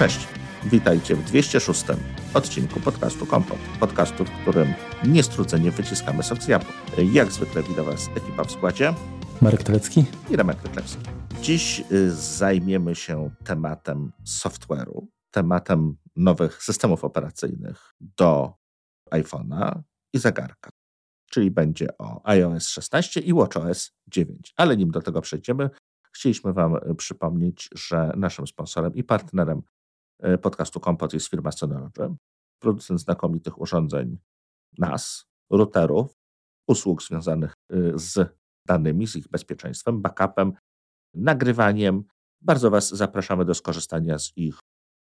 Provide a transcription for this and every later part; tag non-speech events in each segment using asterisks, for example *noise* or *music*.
Cześć, witajcie w 206 odcinku podcastu Kompot. Podcastu, w którym niestrudzenie wyciskamy sok z jabłek. Jak zwykle witam Was ekipa w składzie. Marek Telecki i Remek Ryklewski. Dziś y, zajmiemy się tematem software'u, tematem nowych systemów operacyjnych do iPhone'a i zegarka. Czyli będzie o iOS 16 i WatchOS 9. Ale nim do tego przejdziemy, chcieliśmy Wam y, przypomnieć, że naszym sponsorem i partnerem podcastu Kompot jest firma Synology, producent znakomitych urządzeń NAS, routerów, usług związanych z danymi, z ich bezpieczeństwem, backupem, nagrywaniem. Bardzo Was zapraszamy do skorzystania z ich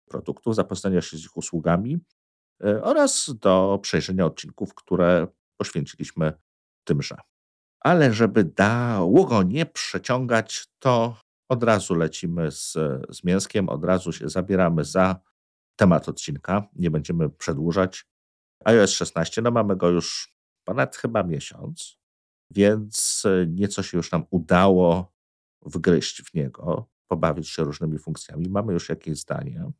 produktów, zapoznania się z ich usługami e, oraz do przejrzenia odcinków, które poświęciliśmy tymże. Ale żeby dało nie przeciągać, to od razu lecimy z, z mięskiem, od razu się zabieramy za temat odcinka. Nie będziemy przedłużać. iOS 16, no mamy go już ponad chyba miesiąc więc e, nieco się już nam udało wgryźć w niego, pobawić się różnymi funkcjami. Mamy już jakieś zdanie.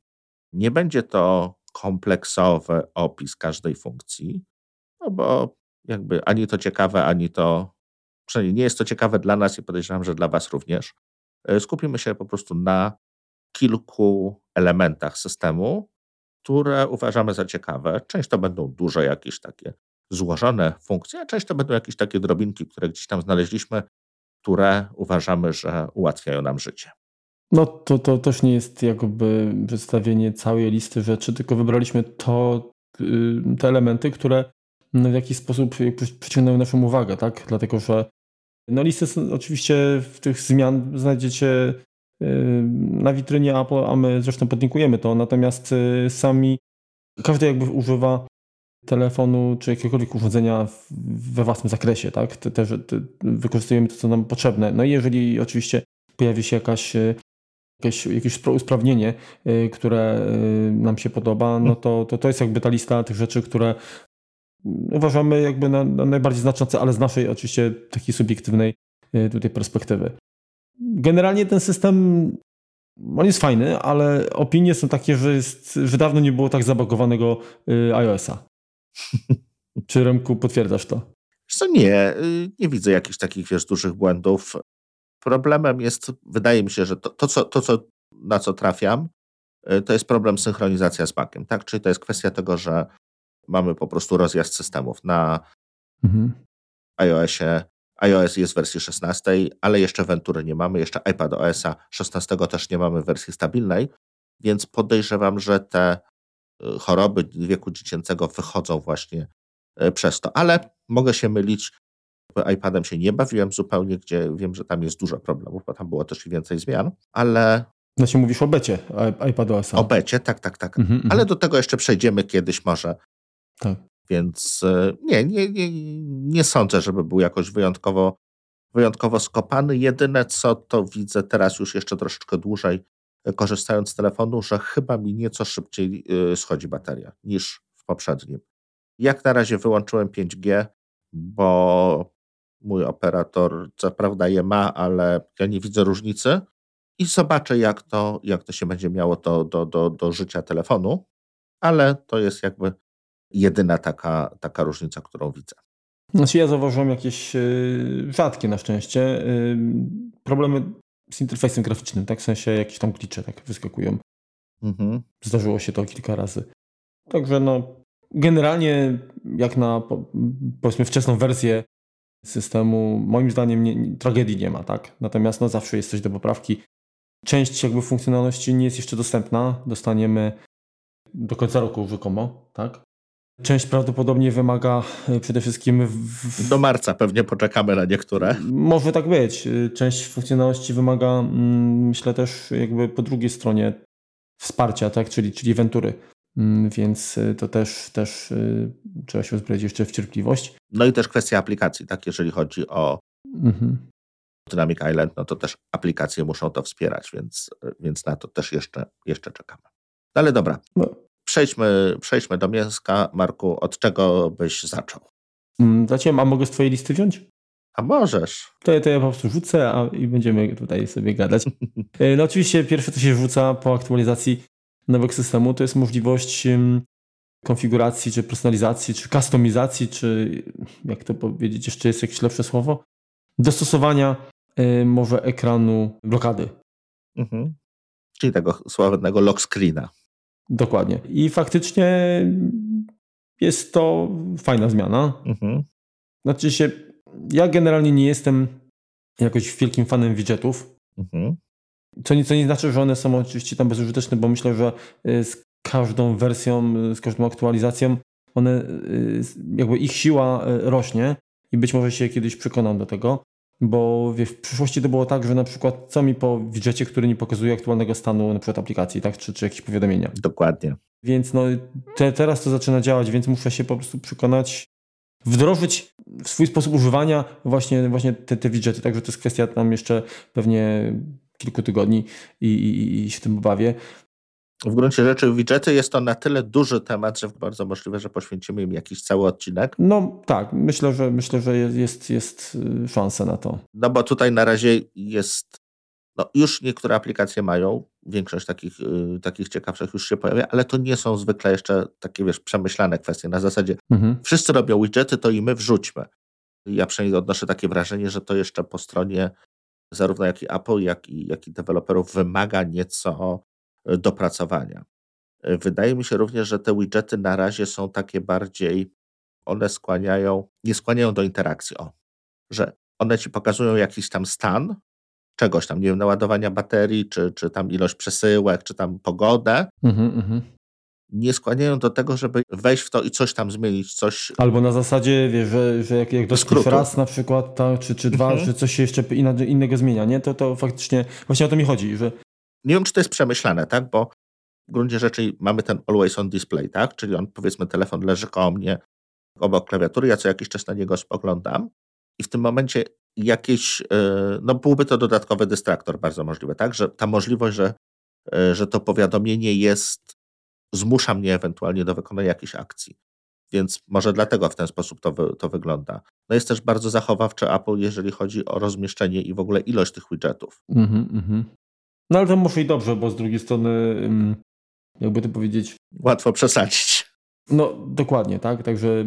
Nie będzie to kompleksowy opis każdej funkcji, no bo jakby ani to ciekawe, ani to, przynajmniej nie jest to ciekawe dla nas i podejrzewam, że dla Was również. E, skupimy się po prostu na kilku elementach systemu, które uważamy za ciekawe. Część to będą duże jakieś takie złożone funkcje, a część to będą jakieś takie drobinki, które gdzieś tam znaleźliśmy, które uważamy, że ułatwiają nam życie. No to, to też nie jest jakby przedstawienie całej listy rzeczy, tylko wybraliśmy to, y, te elementy, które w jakiś sposób przyciągnęły naszą uwagę, tak? Dlatego, że no listy oczywiście w tych zmian znajdziecie y, na witrynie Apple, a my zresztą podlinkujemy to, natomiast y, sami każdy jakby używa telefonu czy jakiegokolwiek urządzenia we własnym zakresie, tak? Też wykorzystujemy to, co nam potrzebne. No i jeżeli oczywiście pojawi się jakaś, e, jakieś, jakieś usprawnienie, które nam się podoba, no to, to to jest jakby ta lista tych rzeczy, które uważamy jakby na, na najbardziej znaczące, ale z naszej oczywiście takiej subiektywnej tutaj perspektywy. Generalnie ten system on jest fajny, ale opinie są takie, że, jest, że dawno nie było tak zabagowanego iOS-a. *laughs* Czy Remku potwierdzasz to? Co nie, y, nie widzę jakichś takich wiesz, dużych błędów. Problemem jest, wydaje mi się, że to, to, co, to co, na co trafiam, y, to jest problem synchronizacja z bakiem. Tak? Czyli to jest kwestia tego, że mamy po prostu rozjazd systemów. Na mhm. iOSie iOS jest w wersji 16, ale jeszcze Ventury nie mamy, jeszcze iPad OS-a 16 też nie mamy w wersji stabilnej, więc podejrzewam, że te Y, choroby wieku dziecięcego wychodzą właśnie y, przez to. Ale mogę się mylić. iPadem się nie bawiłem zupełnie, gdzie wiem, że tam jest dużo problemów, bo tam było też i więcej zmian, ale. Znaczy mówisz o becie iPadOS. O becie, tak, tak, tak. Mhm, mhm, ale do tego jeszcze przejdziemy kiedyś może. Tak. Więc y, nie, nie, nie, nie sądzę, żeby był jakoś wyjątkowo, wyjątkowo skopany. Jedyne co to widzę teraz już jeszcze troszeczkę dłużej, korzystając z telefonu, że chyba mi nieco szybciej y, schodzi bateria niż w poprzednim. Jak na razie wyłączyłem 5G, bo mój operator co prawda je ma, ale ja nie widzę różnicy i zobaczę, jak to, jak to się będzie miało to do, do, do życia telefonu, ale to jest jakby jedyna taka, taka różnica, którą widzę. Znaczy ja zauważyłem jakieś y, rzadkie na szczęście y, problemy z interfejsem graficznym, tak? W sensie jakieś tam klicze tak wyskakują. Mhm. Zdarzyło się to kilka razy. Także no, generalnie jak na powiedzmy wczesną wersję systemu, moim zdaniem nie, tragedii nie ma, tak? Natomiast no zawsze jest coś do poprawki. Część jakby funkcjonalności nie jest jeszcze dostępna. Dostaniemy do końca roku rzekomo, tak? Część prawdopodobnie wymaga e, przede wszystkim. W... Do marca pewnie poczekamy na niektóre. Może tak być. E, część funkcjonalności wymaga, mm, myślę, też jakby po drugiej stronie wsparcia, tak? czyli, czyli Ventury. Mm, więc e, to też, też trzeba się uzbroić jeszcze w cierpliwość. No i też kwestia aplikacji, tak? Jeżeli chodzi o mhm. Dynamic Island, no to też aplikacje muszą to wspierać, więc, więc na to też jeszcze, jeszcze czekamy. No ale dobra. No Przejdźmy, przejdźmy do mięska. Marku, od czego byś zaczął? Mm, Zacząłem, a mogę z twojej listy wziąć? A możesz. To, ja, to ja po prostu rzucę a, i będziemy tutaj sobie gadać. *laughs* E, no oczywiście pierwsze to się rzuca po aktualizacji nowego systemu to jest możliwość konfiguracji, czy personalizacji, czy kustomizacji, czy jak to powiedzieć, jeszcze jest jakieś lepsze słowo, dostosowania y, może ekranu blokady. Mhm. Czyli tego sławnego lock screena. Dokładnie. I faktycznie jest to fajna zmiana. Mhm. Znaczy się, ja generalnie nie jestem jakoś wielkim fanem widgetów. Mhm. Co, nie, co nie znaczy, że one są oczywiście tam bezużyteczne, bo myślę, że y, z każdą wersją, z każdą aktualizacją, one, y, jakby ich siła rośnie i być może się kiedyś przekonam do tego, bo w przyszłości to było tak, że na przykład co mi po widżecie, który nie pokazuje aktualnego stanu na przykład aplikacji, tak, czy, czy jakieś powiadomienia. Dokładnie. Więc no, te, teraz to zaczyna działać, więc muszę się po prostu przekonać, wdrożyć w swój sposób używania właśnie, właśnie te, te widżety. Także to jest kwestia tam jeszcze pewnie kilku tygodni i, i, i się tym obawię. W gruncie rzeczy widgety jest to na tyle duży temat, że bardzo możliwe, że poświęcimy im jakiś cały odcinek. No tak, myślę, że myślę, że jest, jest y, szansa na to. No bo tutaj na razie jest, no już niektóre aplikacje mają, większość takich, yy, takich ciekawszych już się pojawia, ale to nie są zwykle jeszcze takie, wiesz, przemyślane kwestie. Na zasadzie mhm. wszyscy robią widgety, to i my wrzućmy. Ja przynajmniej odnoszę takie wrażenie, że to jeszcze po stronie zarówno jak i Apple, jak i, jak i deweloperów wymaga nieco dopracowania. Wydaje mi się również, że te widgety na razie są takie bardziej, one skłaniają, nie skłaniają do interakcji, o, że one ci pokazują jakiś tam stan czegoś tam, nie wiem, naładowania baterii, czy, czy tam ilość przesyłek, czy tam pogodę. Mhm, mhm. nie skłaniają do tego, żeby wejść w to i coś tam zmienić, coś... Albo na zasadzie, wiesz, że, że jak, jak dotkniesz raz na przykład, tak, czy, czy dwa, mhm. że coś się jeszcze innego zmienia, nie? To, to faktycznie, właśnie o to mi chodzi, że nie wiem, czy to jest przemyślane, tak? Bo w gruncie rzeczy mamy ten always on display, tak? Czyli on, powiedzmy, telefon leży koło mnie obok klawiatury, ja co jakiś czas na niego spoglądam i w tym momencie jakieś, e, no byłby to dodatkowy dystraktor, bardzo możliwe, tak? Że ta możliwość, że, e, że to powiadomienie jest, zmusza mnie ewentualnie do wykonania jakiejś akcji. Więc może dlatego w ten sposób to, to wygląda. No jest też bardzo zachowawczy Apple, jeżeli chodzi o rozmieszczenie i w ogóle ilość tych widgetów. Mm -hmm. No ale to może i dobrze, bo z drugiej strony, jakby to powiedzieć. Łatwo przesadzić. No dokładnie, tak. Także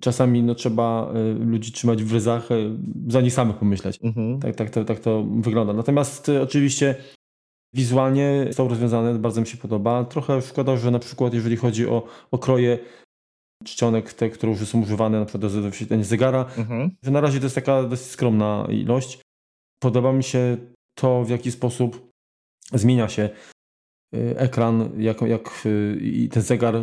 czasami no, trzeba y, ludzi trzymać w ryzach, y, za nich samych pomyśleć. Mhm. Tak, tak, to, tak to wygląda. Natomiast y, oczywiście wizualnie są rozwiązane, bardzo mi się podoba. Trochę szkoda, że na przykład jeżeli chodzi o, o kroje czcionek, te, które już są używane na przykład do wyświetlenia zegara, mhm. że na razie to jest taka dosyć skromna ilość. Podoba mi się to, w jaki sposób zmienia się y, ekran, jak, jak y, i ten zegar,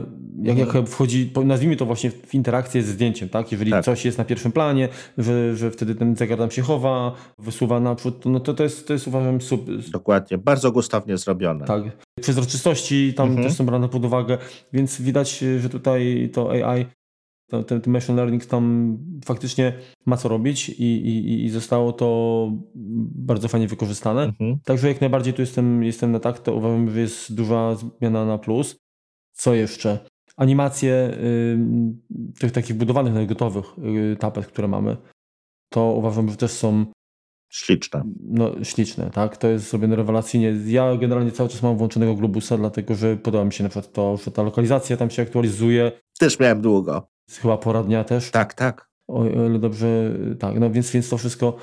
jak, jak mhm. wchodzi, nazwijmy to właśnie w interakcję ze zdjęciem, tak? Jeżeli tak. coś jest na pierwszym planie, że, że wtedy ten zegar tam się chowa, wysuwa naprzód, no to to jest, to jest uważam super. Dokładnie, bardzo gustownie zrobione. Tak. Przezroczystości tam mhm. też są brane pod uwagę, więc widać, że tutaj to AI to, ten, ten machine learning tam faktycznie ma co robić i, i, i zostało to bardzo fajnie wykorzystane. Mhm. Także jak najbardziej tu jestem, jestem na tak, to uważam, że jest duża zmiana na plus. Co jeszcze? Animacje y, tych takich budowanych, gotowych y, tapet, które mamy, to uważam, że też są Śliczne. No, śliczne, tak. To jest zrobione rewelacyjnie. Ja generalnie cały czas mam włączonego Globusa, dlatego że podoba mi się na przykład to, że ta lokalizacja tam się aktualizuje. Też miałem długo. Chyba pora dnia też. Tak, tak. O, o ile dobrze, tak. No więc, więc to wszystko,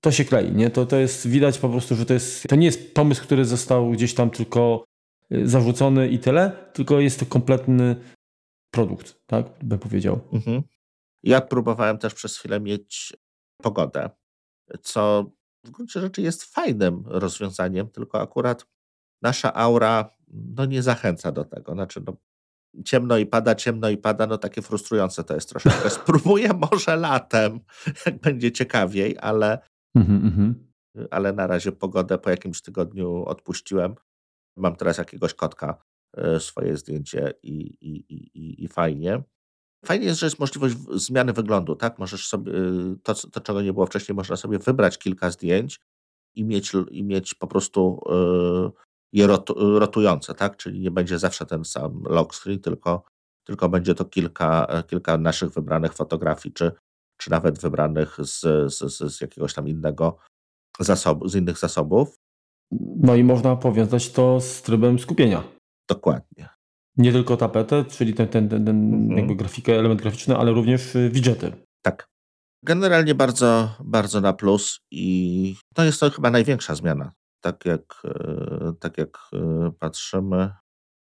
to się klei, nie? To, to jest, widać po prostu, że to jest, to nie jest pomysł, który został gdzieś tam tylko y, zarzucony i tyle, tylko jest to kompletny produkt, tak? Bym powiedział. Mhm. Ja próbowałem też przez chwilę mieć pogodę, co w gruncie rzeczy jest fajnym rozwiązaniem, tylko akurat nasza aura no, nie zachęca do tego. Znaczy, no, ciemno i pada, ciemno i pada, no takie frustrujące to jest troszeczkę. *laughs* Spróbuję może latem, *laughs* jak będzie ciekawiej, ale, mhm, mhm. ale na razie pogodę po jakimś tygodniu odpuściłem. Mam teraz jakiegoś kotka, e, swoje zdjęcie i, i, i, i fajnie. Fajnie jest, że jest możliwość zmiany wyglądu, tak? Możesz sobie, y, to, to czego nie było wcześniej, można sobie wybrać kilka zdjęć i mieć, i mieć po prostu je rotujące, tak? Czyli nie będzie zawsze ten sam lock screen, tylko, tylko będzie to kilka, kilka naszych wybranych fotografii, czy, czy nawet wybranych z, z, z jakiegoś tam innego zasobu, z innych zasobów. No i można powiązać to z trybem skupienia. Dokładnie. Nie tylko tapetę, czyli ten, ten, ten, ten Mhm. jakby grafikę, element graficzny, ale również y, widgety. Tak. Generalnie bardzo, bardzo na plus i to jest to chyba największa zmiana. Tak jak, e, tak jak e, patrzymy.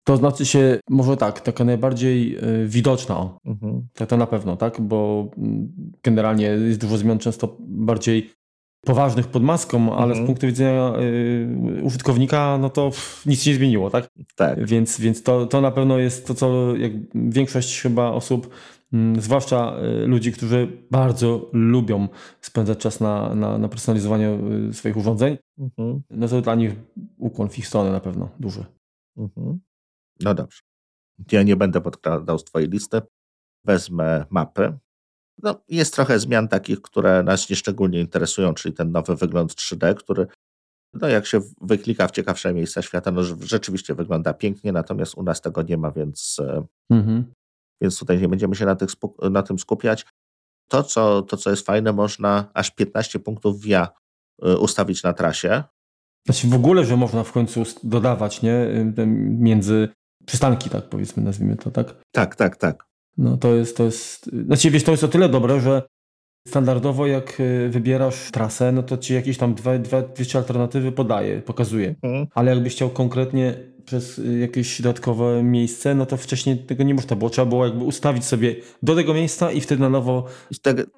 To znaczy się, może tak, taka najbardziej y, widoczna, Mhm. to, na pewno, tak? Bo mm, generalnie jest dużo zmian często bardziej poważnych pod maską, ale Mhm. z punktu widzenia y, użytkownika, no to pff, nic się nie zmieniło, tak? Tak. Więc, więc to, to na pewno jest to, co jak większość chyba osób, zwłaszcza y, ludzi, którzy bardzo lubią spędzać czas na, na, na personalizowaniu y, swoich urządzeń, Mhm. no to dla nich ukłon w ich stronę na pewno duży. Mhm. No dobrze. Ja nie będę podkradał z Twojej listy. Wezmę mapy. No, jest trochę zmian takich, które nas nieszczególnie interesują, czyli ten nowy wygląd 3D, który no jak się wyklika w ciekawsze miejsca świata, no rz- rzeczywiście wygląda pięknie, natomiast u nas tego nie ma, więc, e, Mhm. Więc tutaj nie będziemy się na, tych, na tym skupiać. To co, to, co jest fajne, można aż 15 punktów via e, ustawić na trasie. Znaczy w ogóle, że można w końcu dodawać, nie? Y, Między przystanki, tak powiedzmy, nazwijmy to, tak? Tak, tak, tak. No to jest, to jest, znaczy wiesz, to jest o tyle dobre, że standardowo jak y, wybierasz trasę, no to ci jakieś tam dwa, dwa, dwie trzy alternatywy podaje, pokazuje. Mhm. Ale jakbyś chciał konkretnie przez y, jakieś dodatkowe miejsce, no to wcześniej tego nie można było. Trzeba było jakby ustawić sobie do tego miejsca i wtedy na nowo,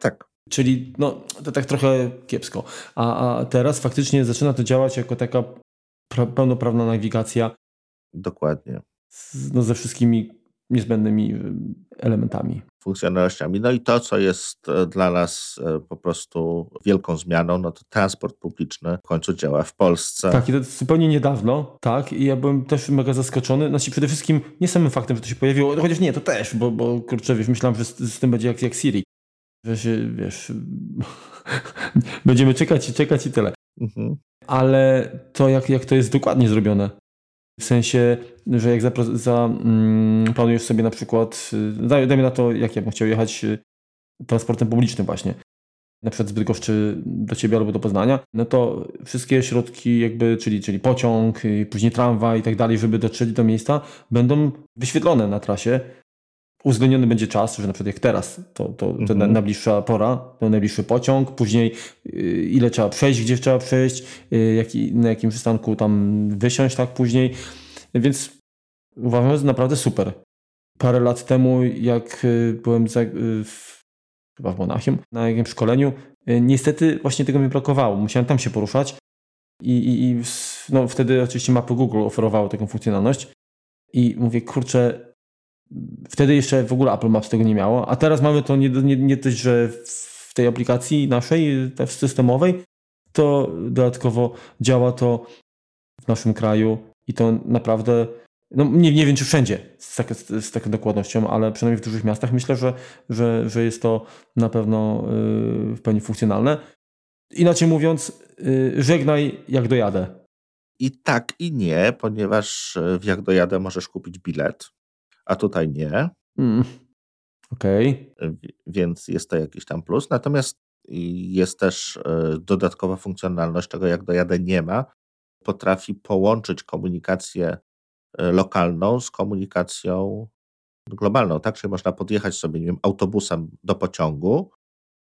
tak, czyli no to tak trochę kiepsko. A, a teraz faktycznie zaczyna to działać jako taka pra, pełnoprawna nawigacja dokładnie. z, no, ze wszystkimi niezbędnymi y, elementami. funkcjonalnościami. No i to, co jest e, dla nas e, po prostu wielką zmianą, no to transport publiczny w końcu działa w Polsce. Tak, i to zupełnie niedawno, tak, i ja byłem też mega zaskoczony, znaczy przede wszystkim nie samym faktem, że to się pojawiło, chociaż nie, to też, bo, bo kurczę, wiesz, myślałem, że z, z tym będzie jak, jak Siri, że się, wiesz, *laughs* będziemy czekać i czekać i tyle. Mhm. Ale to, jak, jak to jest dokładnie zrobione, w sensie, że jak zapro- za, mm, sobie na przykład, y, daj, dajmy na to, jak ja bym chciał jechać y, transportem publicznym właśnie, na przykład z Bydgoszczy do Ciebie albo do Poznania, no to wszystkie środki jakby, czyli, czyli pociąg, y, później tramwaj i tak dalej, żeby dotrzeć do miejsca, będą wyświetlone na trasie. Uwzględniony będzie czas, że na przykład jak teraz, to, to, Mhm. na- najbliższa pora, to najbliższy pociąg, później y, ile trzeba przejść, gdzie trzeba przejść, y, jaki, na jakim przystanku tam wysiąść, tak później. Więc uważam, że naprawdę super. Parę lat temu, jak y, byłem za, w, chyba w Monachium, na jakimś szkoleniu, niestety właśnie tego mi brakowało. Musiałem tam się poruszać i, i, i no, wtedy oczywiście mapy Google oferowały taką funkcjonalność i mówię, kurczę, wtedy jeszcze w ogóle Apple Maps tego nie miało, a teraz mamy to nie, nie, nie że w tej aplikacji naszej, tej systemowej, to dodatkowo działa to w naszym kraju i to naprawdę, no nie, nie wiem czy wszędzie z, tak, z, taką dokładnością, ale przynajmniej w dużych miastach myślę, że, że, że jest to na pewno yy, w pełni funkcjonalne. Inaczej mówiąc, yy, żegnaj jak dojadę. I tak i nie, ponieważ e, w jak dojadę możesz kupić bilet, a tutaj nie, Mm. Okej. wi- więc jest to jakiś tam plus. Natomiast jest też e, dodatkowa funkcjonalność, czego jak dojadę nie ma. Potrafi połączyć komunikację e, lokalną z komunikacją globalną, tak? Czyli można podjechać sobie, nie wiem, autobusem do pociągu,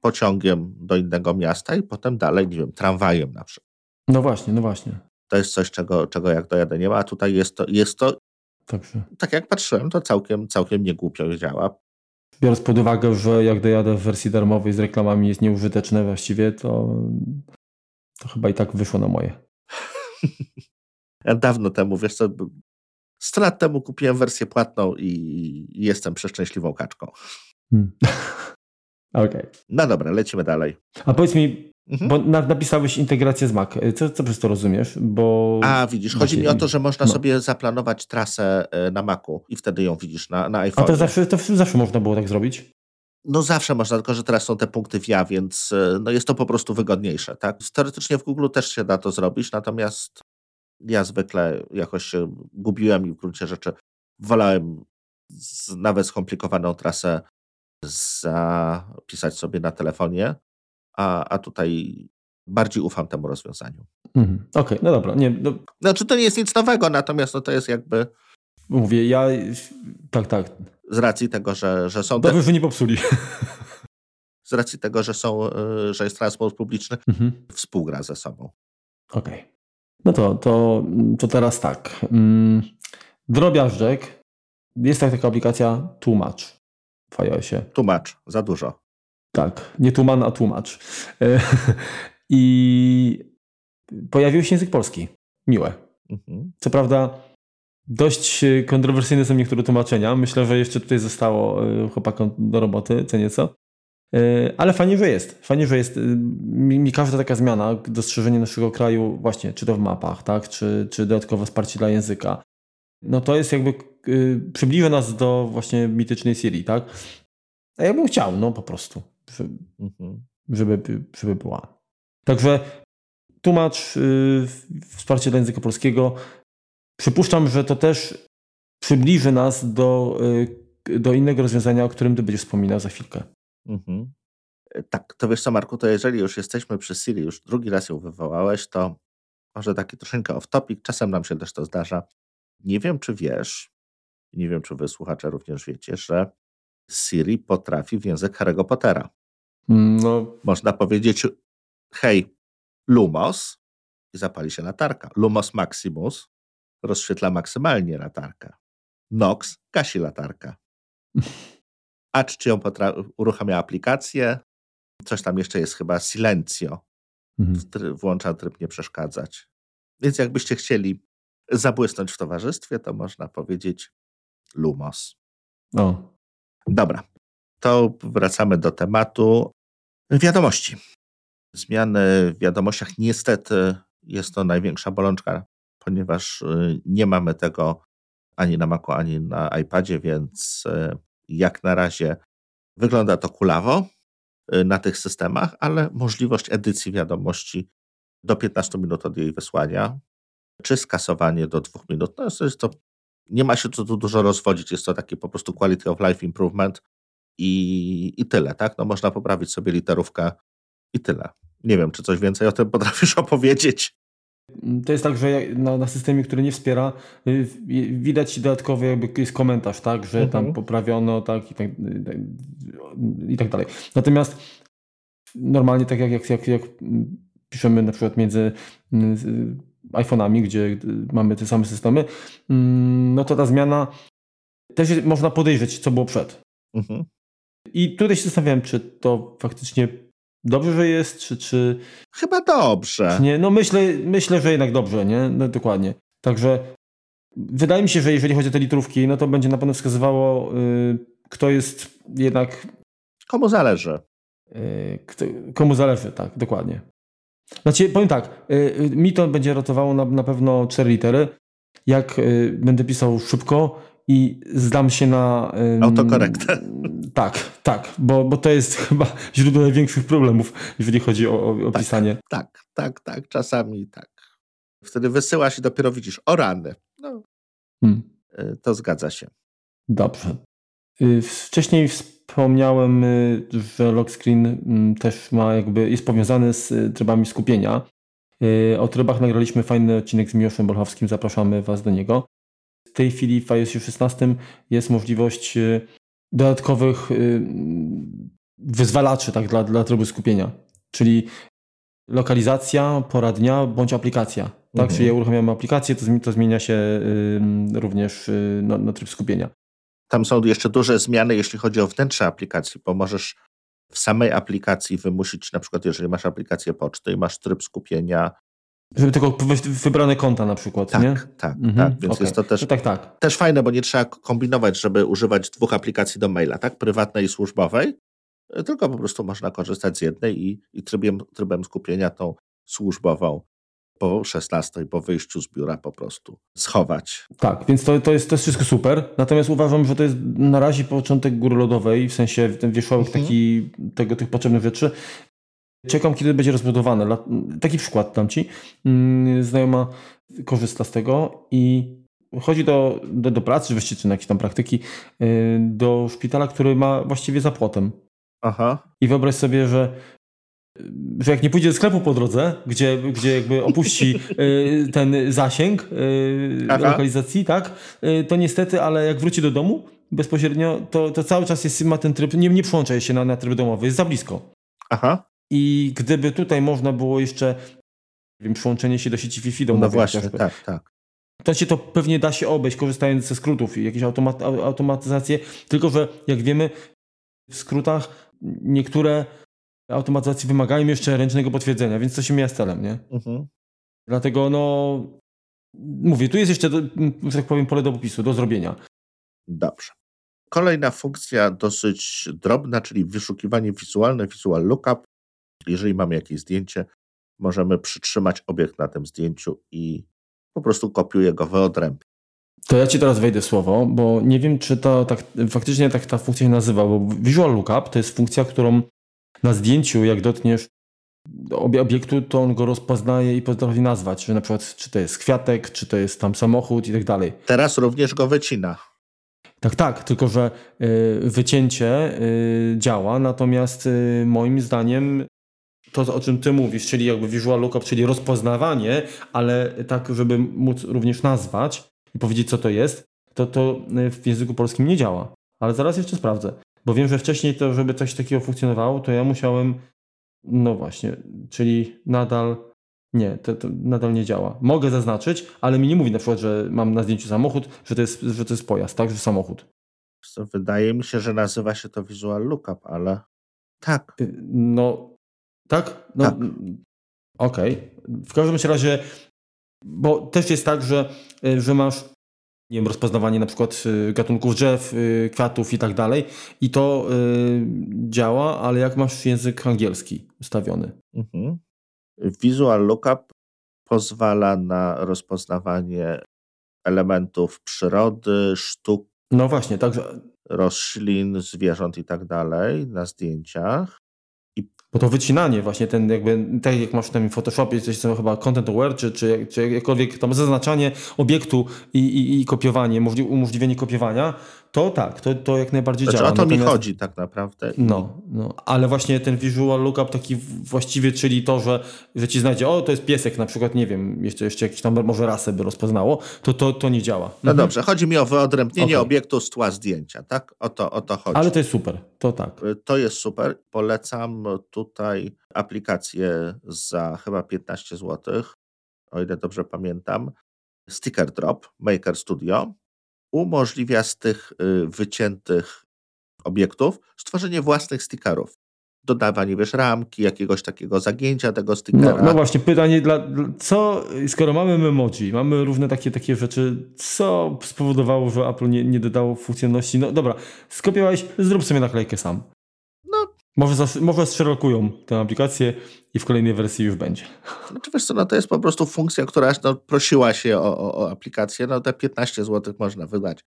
pociągiem do innego miasta i potem dalej, nie wiem, tramwajem na przykład. No właśnie, no właśnie. To jest coś, czego, czego jak dojadę nie ma, a tutaj jest to, jest to, Także tak jak patrzyłem, to całkiem, całkiem niegłupio działa. biorąc pod uwagę, że jak dojadę w wersji darmowej z reklamami jest nieużyteczne właściwie, to, to chyba i tak wyszło na moje. Ja *laughs* dawno temu, wiesz co, b- 100 lat temu kupiłem wersję płatną i, jestem przeszczęśliwą kaczką. Hmm. *laughs* Okej. No dobra, lecimy dalej. A powiedz mi, Mhm. bo na, napisałeś integrację z Mac. Co, co przez to rozumiesz? Bo... A widzisz, chodzi mi o to, że można no. sobie zaplanować trasę e, na Macu i wtedy ją widzisz na, na A iPhone. to zawsze, to zawsze można było tak zrobić? No zawsze można, tylko że teraz są te punkty via, więc e, no jest to po prostu wygodniejsze. Tak? Teoretycznie w Google też się da to zrobić, natomiast ja zwykle jakoś się gubiłem i w gruncie rzeczy wolałem nawet skomplikowaną trasę zapisać sobie na telefonie, a, a tutaj bardziej ufam temu rozwiązaniu. Mhm. Okej, no dobra. Nie, no, Znaczy to nie jest nic nowego, natomiast no to jest jakby mówię, ja tak, tak. Z racji tego, że, że są. Dobrze, że nie popsuli. Z racji tego, że są, y, że jest transport publiczny, mhm. współgra ze sobą. Okej. Okay. No to, to, to teraz tak. Mm, drobiażdżek. Jest taka aplikacja Tłumacz w iOSie. Tłumacz, za dużo. Tak, nie tłuman, a tłumacz. *laughs* I pojawił się język polski. Miłe. Mhm. Co prawda dość kontrowersyjne są niektóre tłumaczenia. Myślę, że jeszcze tutaj zostało e, chłopakom do roboty, co nieco. E, ale fajnie, że jest. Fajnie, że jest. E, mi, mi każda taka zmiana, dostrzeżenie naszego kraju, właśnie, czy to w mapach, tak, czy, czy dodatkowe wsparcie dla języka, no to jest jakby, przybliża nas do właśnie mitycznej Syrii, tak? A ja bym chciał, no po prostu, żeby, żeby, była. Także tłumacz, yy, wsparcie dla języka polskiego. Przypuszczam, że to też przybliży nas do, yy, do innego rozwiązania, o którym ty będziesz wspominał za chwilkę. Mhm. E, tak, to wiesz co, Marku, to jeżeli już jesteśmy przy Siri, już drugi raz ją wywołałeś, to może taki troszeczkę off-topic, czasem nam się też to zdarza. Nie wiem, czy wiesz, nie wiem, czy wy słuchacze również wiecie, że Siri potrafi w język Harry'ego Pottera. No. Można powiedzieć, hej, Lumos i zapali się latarka. Lumos Maximus rozświetla maksymalnie latarkę. Nox gasi latarkę. *laughs* A czy ją uruchamia aplikację? Coś tam jeszcze jest chyba Silencio. Mhm. Włącza tryb nie przeszkadzać. Więc jakbyście chcieli zabłysnąć w towarzystwie, to można powiedzieć Lumos. O. Dobra, to wracamy do tematu wiadomości. Zmiany w wiadomościach niestety jest to największa bolączka, ponieważ y, nie mamy tego ani na Macu, ani na iPadzie, więc y, jak na razie wygląda to kulawo y, na tych systemach, ale możliwość edycji wiadomości do 15 minut od jej wysłania, czy skasowanie do dwóch minut, no jest to, nie ma się co tu dużo rozwodzić, jest to taki po prostu quality of life improvement i, i tyle, tak? No można poprawić sobie literówkę i tyle. Nie wiem, czy coś więcej o tym *laughs* potrafisz opowiedzieć. To jest tak, że na, na, systemie, który nie wspiera, y, widać dodatkowy jakby jest komentarz, tak, że mhm. tam poprawiono, tak i, tak i tak dalej. Natomiast normalnie tak jak, jak, jak, jak piszemy na przykład między iPhone'ami, gdzie mamy te same systemy, mm, no to ta zmiana też można podejrzeć, co było przed. Mhm. I tutaj się zastanawiałem, czy to faktycznie dobrze, że jest, czy... czy Chyba dobrze. Czy nie? No myślę, myślę, że jednak dobrze, nie? No, dokładnie. Także wydaje mi się, że jeżeli chodzi o te litrówki, no to będzie na pewno wskazywało, yy, kto jest jednak... Komu zależy. Yy, kto, komu zależy, tak, dokładnie. Znaczy, powiem tak, yy, mi to będzie ratowało na, na pewno cztery litery. Jak y, będę pisał szybko, i zdam się na. Autokorektę. Tak, tak, bo, bo to jest *laughs* chyba źródło największych problemów, jeżeli chodzi o, o, tak, pisanie. Tak, tak, tak, czasami tak. Wtedy wysyłasz i dopiero widzisz, o rany. No, hmm. Y, to zgadza się. Dobrze. Y, wcześniej wspomniałem, y, że lock screen mm, też ma jakby, jest powiązany z trybami skupienia. O trybach nagraliśmy fajny odcinek z Miłoszem Bolchowskim, zapraszamy Was do niego tej chwili w iOS 16 jest możliwość y, dodatkowych y, wyzwalaczy tak, dla, dla trybu skupienia, czyli lokalizacja, pora dnia bądź aplikacja. Tak? Mhm. Czyli ja uruchamiam aplikację, to, to zmienia się również na, na tryb skupienia. Tam są jeszcze duże zmiany, jeśli chodzi o wnętrze aplikacji, bo możesz w samej aplikacji wymusić, na przykład jeżeli masz aplikację poczty i masz tryb skupienia żeby tylko wybrane konta na przykład, tak, nie? Tak, mhm. tak, więc okay. jest to też, no tak, tak. też fajne, bo nie trzeba kombinować, żeby używać dwóch aplikacji do maila, tak? Prywatnej i służbowej, tylko po prostu można korzystać z jednej i, i trybem, trybem skupienia tą służbową po 16, po wyjściu z biura po prostu schować. Tak, więc to, to, jest, to jest wszystko super. Natomiast uważam, że to jest na razie początek góry lodowej, w sensie ten wierzchołek mhm. taki, tego, tych potrzebnych rzeczy. Czekam, kiedy będzie rozbudowane. Taki przykład dam Ci. Mm, znajoma korzysta z tego i chodzi do, do, do pracy, właściwie czy na jakieś tam praktyki, y, do szpitala, który ma właściwie za płotem. Aha. I wyobraź sobie, że że jak nie pójdzie do sklepu po drodze, gdzie, gdzie jakby opuści *laughs* y, ten zasięg y, lokalizacji, tak, y, to niestety, ale jak wróci do domu bezpośrednio, to, to cały czas jest, ma ten tryb, nie, nie przyłącza się na, na tryb domowy, jest za blisko. Aha. I gdyby tutaj można było jeszcze wiem, przyłączenie się do sieci Wi-Fi domowej. No właśnie, chociażby, tak, tak. To się to pewnie da się obejść, korzystając ze skrótów i jakieś automat automatyzacje, tylko że jak wiemy, w skrótach niektóre automatyzacje wymagają jeszcze ręcznego potwierdzenia, więc to się mija z celem, nie? Mhm. Dlatego no, mówię, tu jest jeszcze, że tak powiem, pole do popisu, do zrobienia. Dobrze. Kolejna funkcja dosyć drobna, czyli wyszukiwanie wizualne, visual lookup. Jeżeli mamy jakieś zdjęcie, możemy przytrzymać obiekt na tym zdjęciu i po prostu kopiuję go wyodrębnie. To ja ci teraz wejdę słowo, bo nie wiem, czy to tak faktycznie tak ta funkcja się nazywa, bo Visual Lookup to jest funkcja, którą na zdjęciu, jak dotkniesz obiektu, to on go rozpoznaje i potrafi nazwać, że na przykład czy to jest kwiatek, czy to jest tam samochód i tak dalej. Teraz również go wycina. Tak, tak, tylko że y, wycięcie y, działa, natomiast y, moim zdaniem to, o czym ty mówisz, czyli jakby visual lookup, czyli rozpoznawanie, ale tak, żeby móc również nazwać i powiedzieć, co to jest, to to w języku polskim nie działa. Ale zaraz jeszcze sprawdzę. Bo wiem, że wcześniej to, żeby coś takiego funkcjonowało, to ja musiałem, no właśnie, czyli nadal, nie, to, to nadal nie działa. Mogę zaznaczyć, ale mi nie mówi na przykład, że mam na zdjęciu samochód, że to jest, że to jest pojazd, tak, że samochód. Wydaje mi się, że nazywa się to Visual Lookup, ale tak. Y, no, tak? No, tak. Okej. Okay. W każdym razie, bo też jest tak, że, y, że masz nie wiem, rozpoznawanie na przykład y, gatunków drzew, y, kwiatów i tak dalej. I to działa, ale jak masz język angielski ustawiony. Mhm. Visual Lookup pozwala na rozpoznawanie elementów przyrody, sztuk. No właśnie, także. Roślin, zwierząt i tak dalej na zdjęciach. Bo to wycinanie właśnie, ten jakby, tak jak masz w tym Photoshopie, coś co chyba content aware, czy, czy, czy jakkolwiek tam zaznaczanie obiektu i, i, i kopiowanie, umożliwienie kopiowania, to tak, to, to jak najbardziej znaczy, działa. O to Natomiast, mi chodzi tak naprawdę. No, no, ale właśnie ten visual lookup taki właściwie, czyli to, że, że ci znajdzie, o to jest piesek na przykład, nie wiem, jeszcze, jeszcze jakiś tam może rasę by rozpoznało, to to, to nie działa. No mhm. dobrze, chodzi mi o wyodrębnienie okay. obiektu z tła zdjęcia, tak? O to, o to chodzi. Ale to jest super, to tak. Y, to jest super. Polecam tutaj aplikację za chyba 15 zł, o ile dobrze pamiętam. Sticker Drop, Maker Studio umożliwia z tych y, wyciętych obiektów stworzenie własnych stickerów. Dodawanie, wiesz, ramki, jakiegoś takiego zagięcia tego stickera. No, no właśnie, pytanie, dla, co, skoro mamy emoji, mamy różne takie, takie rzeczy, co spowodowało, że Apple nie, nie dodało funkcjonalności? No dobra, skopiowałeś, zrób sobie naklejkę sam. Może, może zszerokują tę aplikację i w kolejnej wersji już będzie. Znaczy wiesz co, no to jest po prostu funkcja, która no, prosiła się o, o, o aplikację. No te 15 zł można wydać.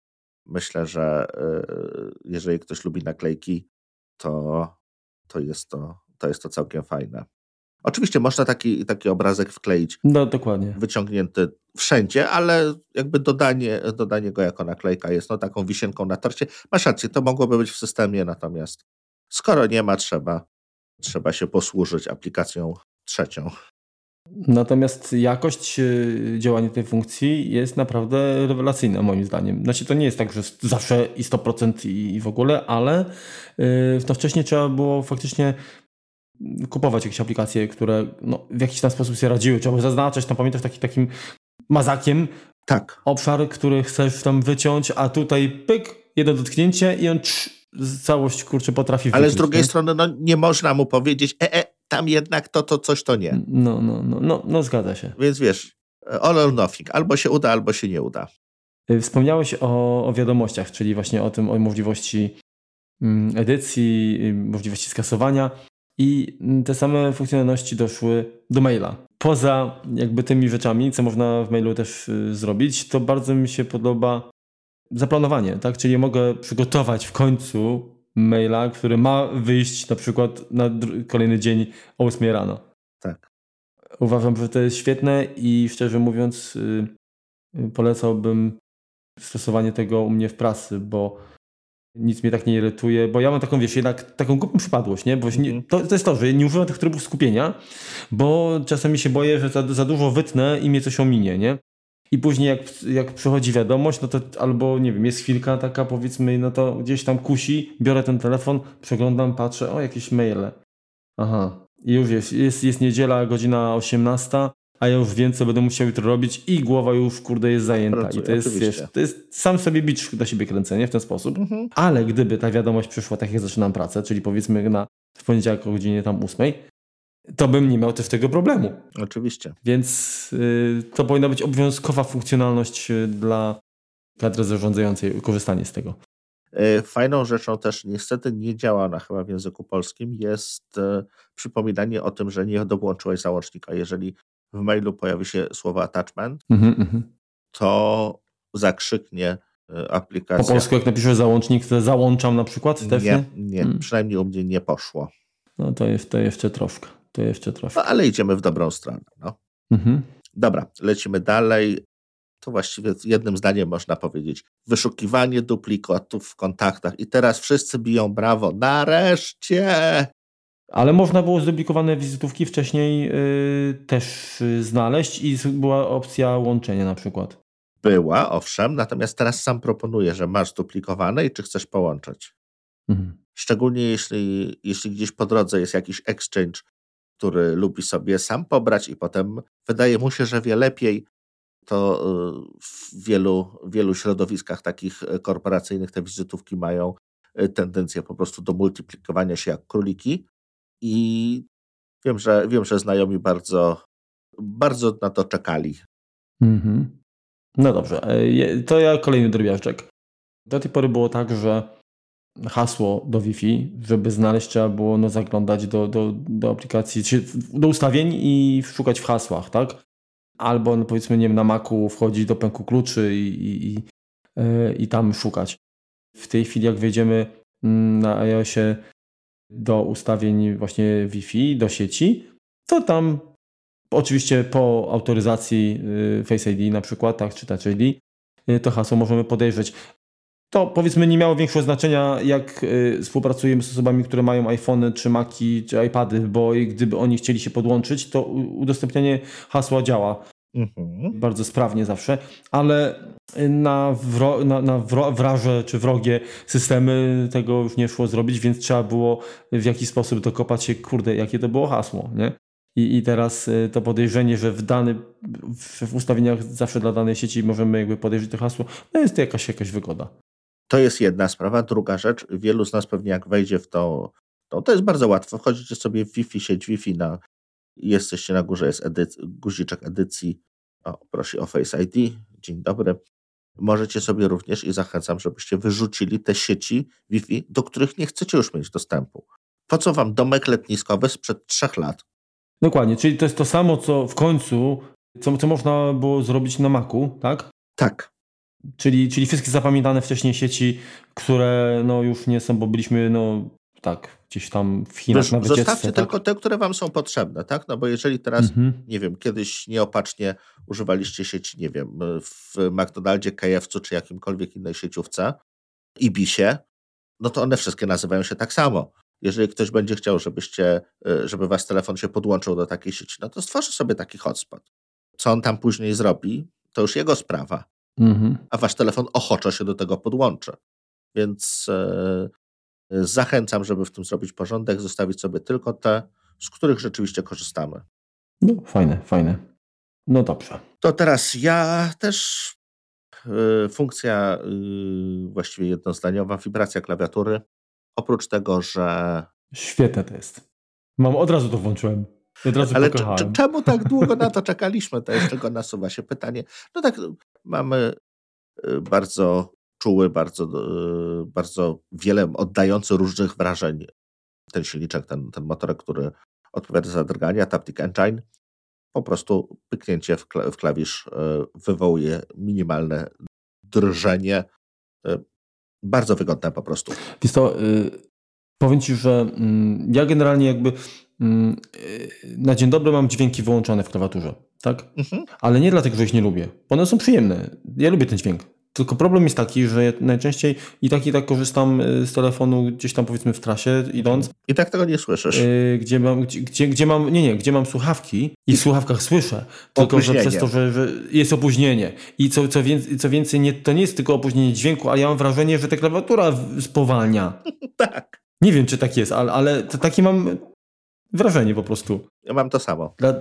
Myślę, że y, jeżeli ktoś lubi naklejki, to, to, jest to, to jest to całkiem fajne. Oczywiście można taki, taki obrazek wkleić. No, dokładnie. Wyciągnięty wszędzie, ale jakby dodanie, dodanie go jako naklejka jest no, taką wisienką na torcie. Masz rację, to mogłoby być w systemie, natomiast Skoro nie ma, trzeba, trzeba się posłużyć aplikacją trzecią. Natomiast jakość y, działania tej funkcji jest naprawdę rewelacyjna moim zdaniem. Znaczy to nie jest tak, że zawsze i 100% i w ogóle, ale y, to wcześniej trzeba było faktycznie kupować jakieś aplikacje, które no, w jakiś tam sposób się radziły. Trzeba było zaznaczać, tam pamiętasz taki, takim mazakiem tak. obszar, który chcesz tam wyciąć, a tutaj pyk, jedno dotknięcie i on całość kurczę potrafi Ale z drugiej nie? strony no, nie można mu powiedzieć, e, e, tam jednak to, to coś to nie. No, no, no, no, no zgadza się. Więc wiesz, all or nothing. Albo się uda, albo się nie uda. Y, wspomniałeś o, o wiadomościach, czyli właśnie o tym, o możliwości mm, edycji, y, możliwości skasowania i mm, te same funkcjonalności doszły do maila. Poza jakby tymi rzeczami, co można w mailu też y, zrobić, to bardzo mi się podoba zaplanowanie, tak? Czyli mogę przygotować w końcu maila, który ma wyjść na przykład na kolejny dzień o 8 rano. Tak. Uważam, że to jest świetne i szczerze mówiąc yy, polecałbym stosowanie tego u mnie w pracy, bo nic mnie tak nie irytuje, bo ja mam taką, wiesz, jednak taką głupią przypadłość, nie? Bo nie, Mhm. to, to jest to, że nie używam tych trybów skupienia, bo czasami się boję, że za, za dużo wytnę i mnie coś ominie, nie? I później jak, jak przychodzi wiadomość, no to albo, nie wiem, jest chwilka taka, powiedzmy, no to gdzieś tam kusi, biorę ten telefon, przeglądam, patrzę, o, jakieś maile. Aha. I już jest, jest, jest niedziela, godzina 18, a ja już wiem, co będę musiał jutro robić i głowa już, kurde, jest zajęta. Pracuje, I to jest, wiesz, to jest sam sobie bicz do siebie kręcenie w ten sposób. Mhm. Ale gdyby ta wiadomość przyszła tak, jak zaczynam pracę, czyli powiedzmy na w poniedziałek o godzinie tam 8, to bym nie miał też tego problemu. Oczywiście. Więc y, to powinna być obowiązkowa funkcjonalność y, dla kadry zarządzającej, korzystanie z tego. E, Fajną rzeczą też niestety nie działa ona chyba w języku polskim jest e, przypominanie o tym, że nie dołączyłeś załącznika. Jeżeli w mailu pojawi się słowo attachment, Mhm, mhm. to zakrzyknie e, Po aplikacja. polsku jak napiszę załącznik, to załączam na przykład też, nie? nie, nie, Hmm. przynajmniej u mnie nie poszło. No to, jest, to jeszcze troszkę. To jeszcze troszkę. No, ale idziemy w dobrą stronę. No. Mhm. Dobra, lecimy dalej. To właściwie jednym zdaniem można powiedzieć. Wyszukiwanie duplikatów w kontaktach. I teraz wszyscy biją brawo. Nareszcie! Ale można było zduplikowane wizytówki wcześniej y, też y, znaleźć i była opcja łączenia na przykład. Była, owszem, natomiast teraz sam proponuję, że masz duplikowane i czy chcesz połączyć. Mhm. Szczególnie jeśli, jeśli gdzieś po drodze jest jakiś exchange, który lubi sobie sam pobrać i potem wydaje mu się, że wie lepiej, to y, w wielu, wielu środowiskach takich y, korporacyjnych te wizytówki mają y, tendencję po prostu do multiplikowania się jak króliki i wiem, że, wiem, że znajomi bardzo, bardzo na to czekali. Mhm. No dobrze, e, to ja kolejny drobiażdżek. Do tej pory było tak, że hasło do Wi-Fi, żeby znaleźć, trzeba było no, zaglądać do, do, do aplikacji, czy do ustawień i szukać w hasłach, tak? Albo no, powiedzmy, nie wiem, na Macu wchodzić do pęku kluczy i, i, i, e, i tam szukać. W tej chwili, jak wejdziemy mm, na iOSie do ustawień właśnie Wi-Fi, do sieci, to tam Oczywiście po autoryzacji y, Face ID na przykład, tak, czy Touch ID, y, to hasło możemy podejrzeć. To powiedzmy nie miało większego znaczenia, jak y, współpracujemy z osobami, które mają iPhony, czy Maci, czy iPady, bo gdyby oni chcieli się podłączyć, to udostępnianie hasła działa Mhm. bardzo sprawnie zawsze, ale na, wro, na, na wro, wraże czy wrogie systemy tego już nie szło zrobić, więc trzeba było w jakiś sposób dokopać się, kurde, jakie to było hasło, nie? I, I teraz y, to podejrzenie, że w, dany, w ustawieniach zawsze dla danej sieci możemy jakby podejrzeć to hasło, no jest to jakaś, jakaś wygoda. To jest jedna sprawa. Druga rzecz, wielu z nas pewnie jak wejdzie w to, to, to jest bardzo łatwo. Wchodzicie sobie w Wi-Fi, sieć Wi-Fi, na, jesteście na górze, jest edyc, guziczek edycji, o, prosi o Face ID, dzień dobry. Możecie sobie również i zachęcam, żebyście wyrzucili te sieci Wi-Fi, do których nie chcecie już mieć dostępu. Po co wam domek letniskowy sprzed trzech lat? Dokładnie, czyli to jest to samo, co w końcu, co, co można było zrobić na Macu, tak? Tak, Czyli, czyli wszystkie zapamiętane wcześniej sieci, które no już nie są, bo byliśmy no tak, gdzieś tam w Chinach Wyrz- na wycieczce. zostawcie tak? tylko te, które wam są potrzebne, tak? No bo jeżeli teraz Mhm. nie wiem, kiedyś nieopatrznie używaliście sieci, nie wiem, w McDonaldzie, KFC czy jakimkolwiek innej sieciówce, Ibisie, no to one wszystkie nazywają się tak samo. Jeżeli ktoś będzie chciał, żebyście, y, żeby wasz telefon się podłączył do takiej sieci, no to stworzy sobie taki hotspot. Co on tam później zrobi, to już jego sprawa, Mhm. a wasz telefon ochoczo się do tego podłączy. Więc e, zachęcam, żeby w tym zrobić porządek, zostawić sobie tylko te, z których rzeczywiście korzystamy. No fajne, fajne. No dobrze. To teraz ja też y, funkcja y, właściwie jednozdaniowa, wibracja klawiatury. Oprócz tego, że. Świetne to jest. Mam, od razu to włączyłem. Od razu Ale czemu tak długo na to czekaliśmy? To jest tylko nasuwa się pytanie. No tak, mamy y, bardzo czuły, bardzo, y, bardzo wiele oddający różnych wrażeń ten silniczek, ten, ten motorek, który odpowiada za drgania, Taptic Engine. Po prostu pyknięcie w, kla- w klawisz y, wywołuje minimalne drżenie. Bardzo wygodne po prostu. Wiesz y, powiem Ci, że mm, ja generalnie jakby mm, na dzień dobry mam dźwięki wyłączone w klawiaturze, tak? Mhm. Ale nie dlatego, że ich nie lubię. One są przyjemne. Ja lubię ten dźwięk. Tylko problem jest taki, że najczęściej i tak i tak korzystam y, z telefonu gdzieś tam powiedzmy w trasie idąc. I tak tego nie słyszysz. Yy, gdzie, mam, gdzie, gdzie, mam, nie, nie, gdzie mam słuchawki i w słuchawkach słyszę. Tylko, że przez to, że, że, jest opóźnienie. I co, co, więcej, co więcej, nie, to nie jest tylko opóźnienie dźwięku, ale ja mam wrażenie, że ta klawiatura spowalnia. *laughs* tak. Nie wiem, czy tak jest, ale, ale takie mam wrażenie po prostu. Ja mam to samo. Dla,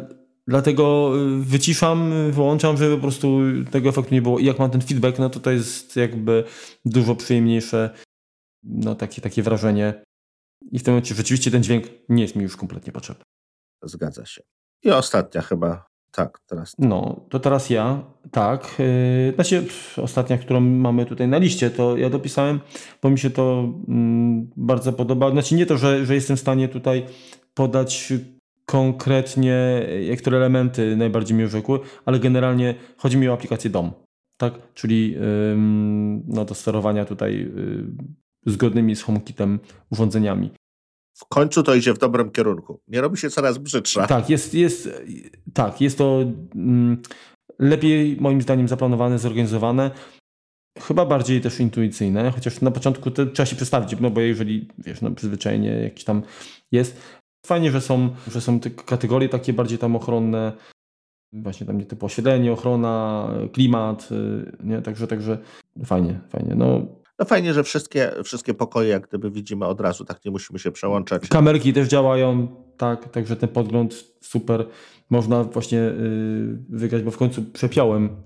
Dlatego y, wyciszam, wyłączam, żeby po prostu tego efektu nie było. I jak mam ten feedback, no to to jest jakby dużo przyjemniejsze, no takie, takie wrażenie. I w tym momencie rzeczywiście ten dźwięk nie jest mi już kompletnie potrzebny. Zgadza się. I ostatnia chyba, tak, teraz. No, to teraz ja, tak. Yy, znaczy, ostatnia, którą mamy tutaj na liście, to ja dopisałem, bo mi się to mm, bardzo podoba. Znaczy nie to, że, że jestem w stanie tutaj podać konkretnie, które elementy najbardziej mi urzekły, ale generalnie chodzi mi o aplikację DOM, tak? Czyli no, do sterowania tutaj y, zgodnymi z HomeKitem urządzeniami. W końcu to idzie w dobrym kierunku. Nie robi się coraz brzydsza. Tak, jest, jest, tak, jest to lepiej moim zdaniem zaplanowane, zorganizowane. Chyba bardziej też intuicyjne, chociaż na początku to trzeba się przestawić, no bo jeżeli wiesz, no przyzwyczajenie jakieś tam jest, Fajnie, że są, że są te kategorie takie bardziej tam ochronne, właśnie tam nie typu oświetlenie, ochrona, klimat, y, nie? Także, także fajnie, fajnie. No, no fajnie, że wszystkie, wszystkie pokoje jak gdyby widzimy od razu, tak nie musimy się przełączać. Kamerki też działają, tak, także ten podgląd super. Można właśnie yy, wygrać, bo w końcu przepiałem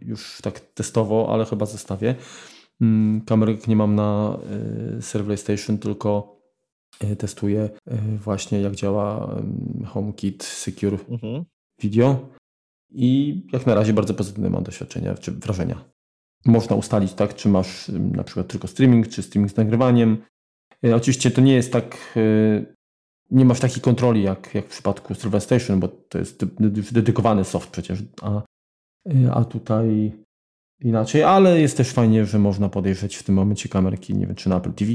już tak testowo, ale chyba zostawię. Yy, kamerek nie mam na Server Station, tylko testuję e, właśnie jak działa HomeKit Secure mhm. Video i jak na razie bardzo pozytywne mam doświadczenia czy wrażenia. Można ustalić tak, czy masz na przykład tylko streaming, czy streaming z nagrywaniem. Oczywiście to nie jest tak, nie masz takiej kontroli jak, jak w przypadku Server Station, bo to jest dedykowany soft przecież, a, a tutaj inaczej, ale jest też fajnie, że można podejrzeć w tym momencie kamerki, nie wiem, czy na Apple TV.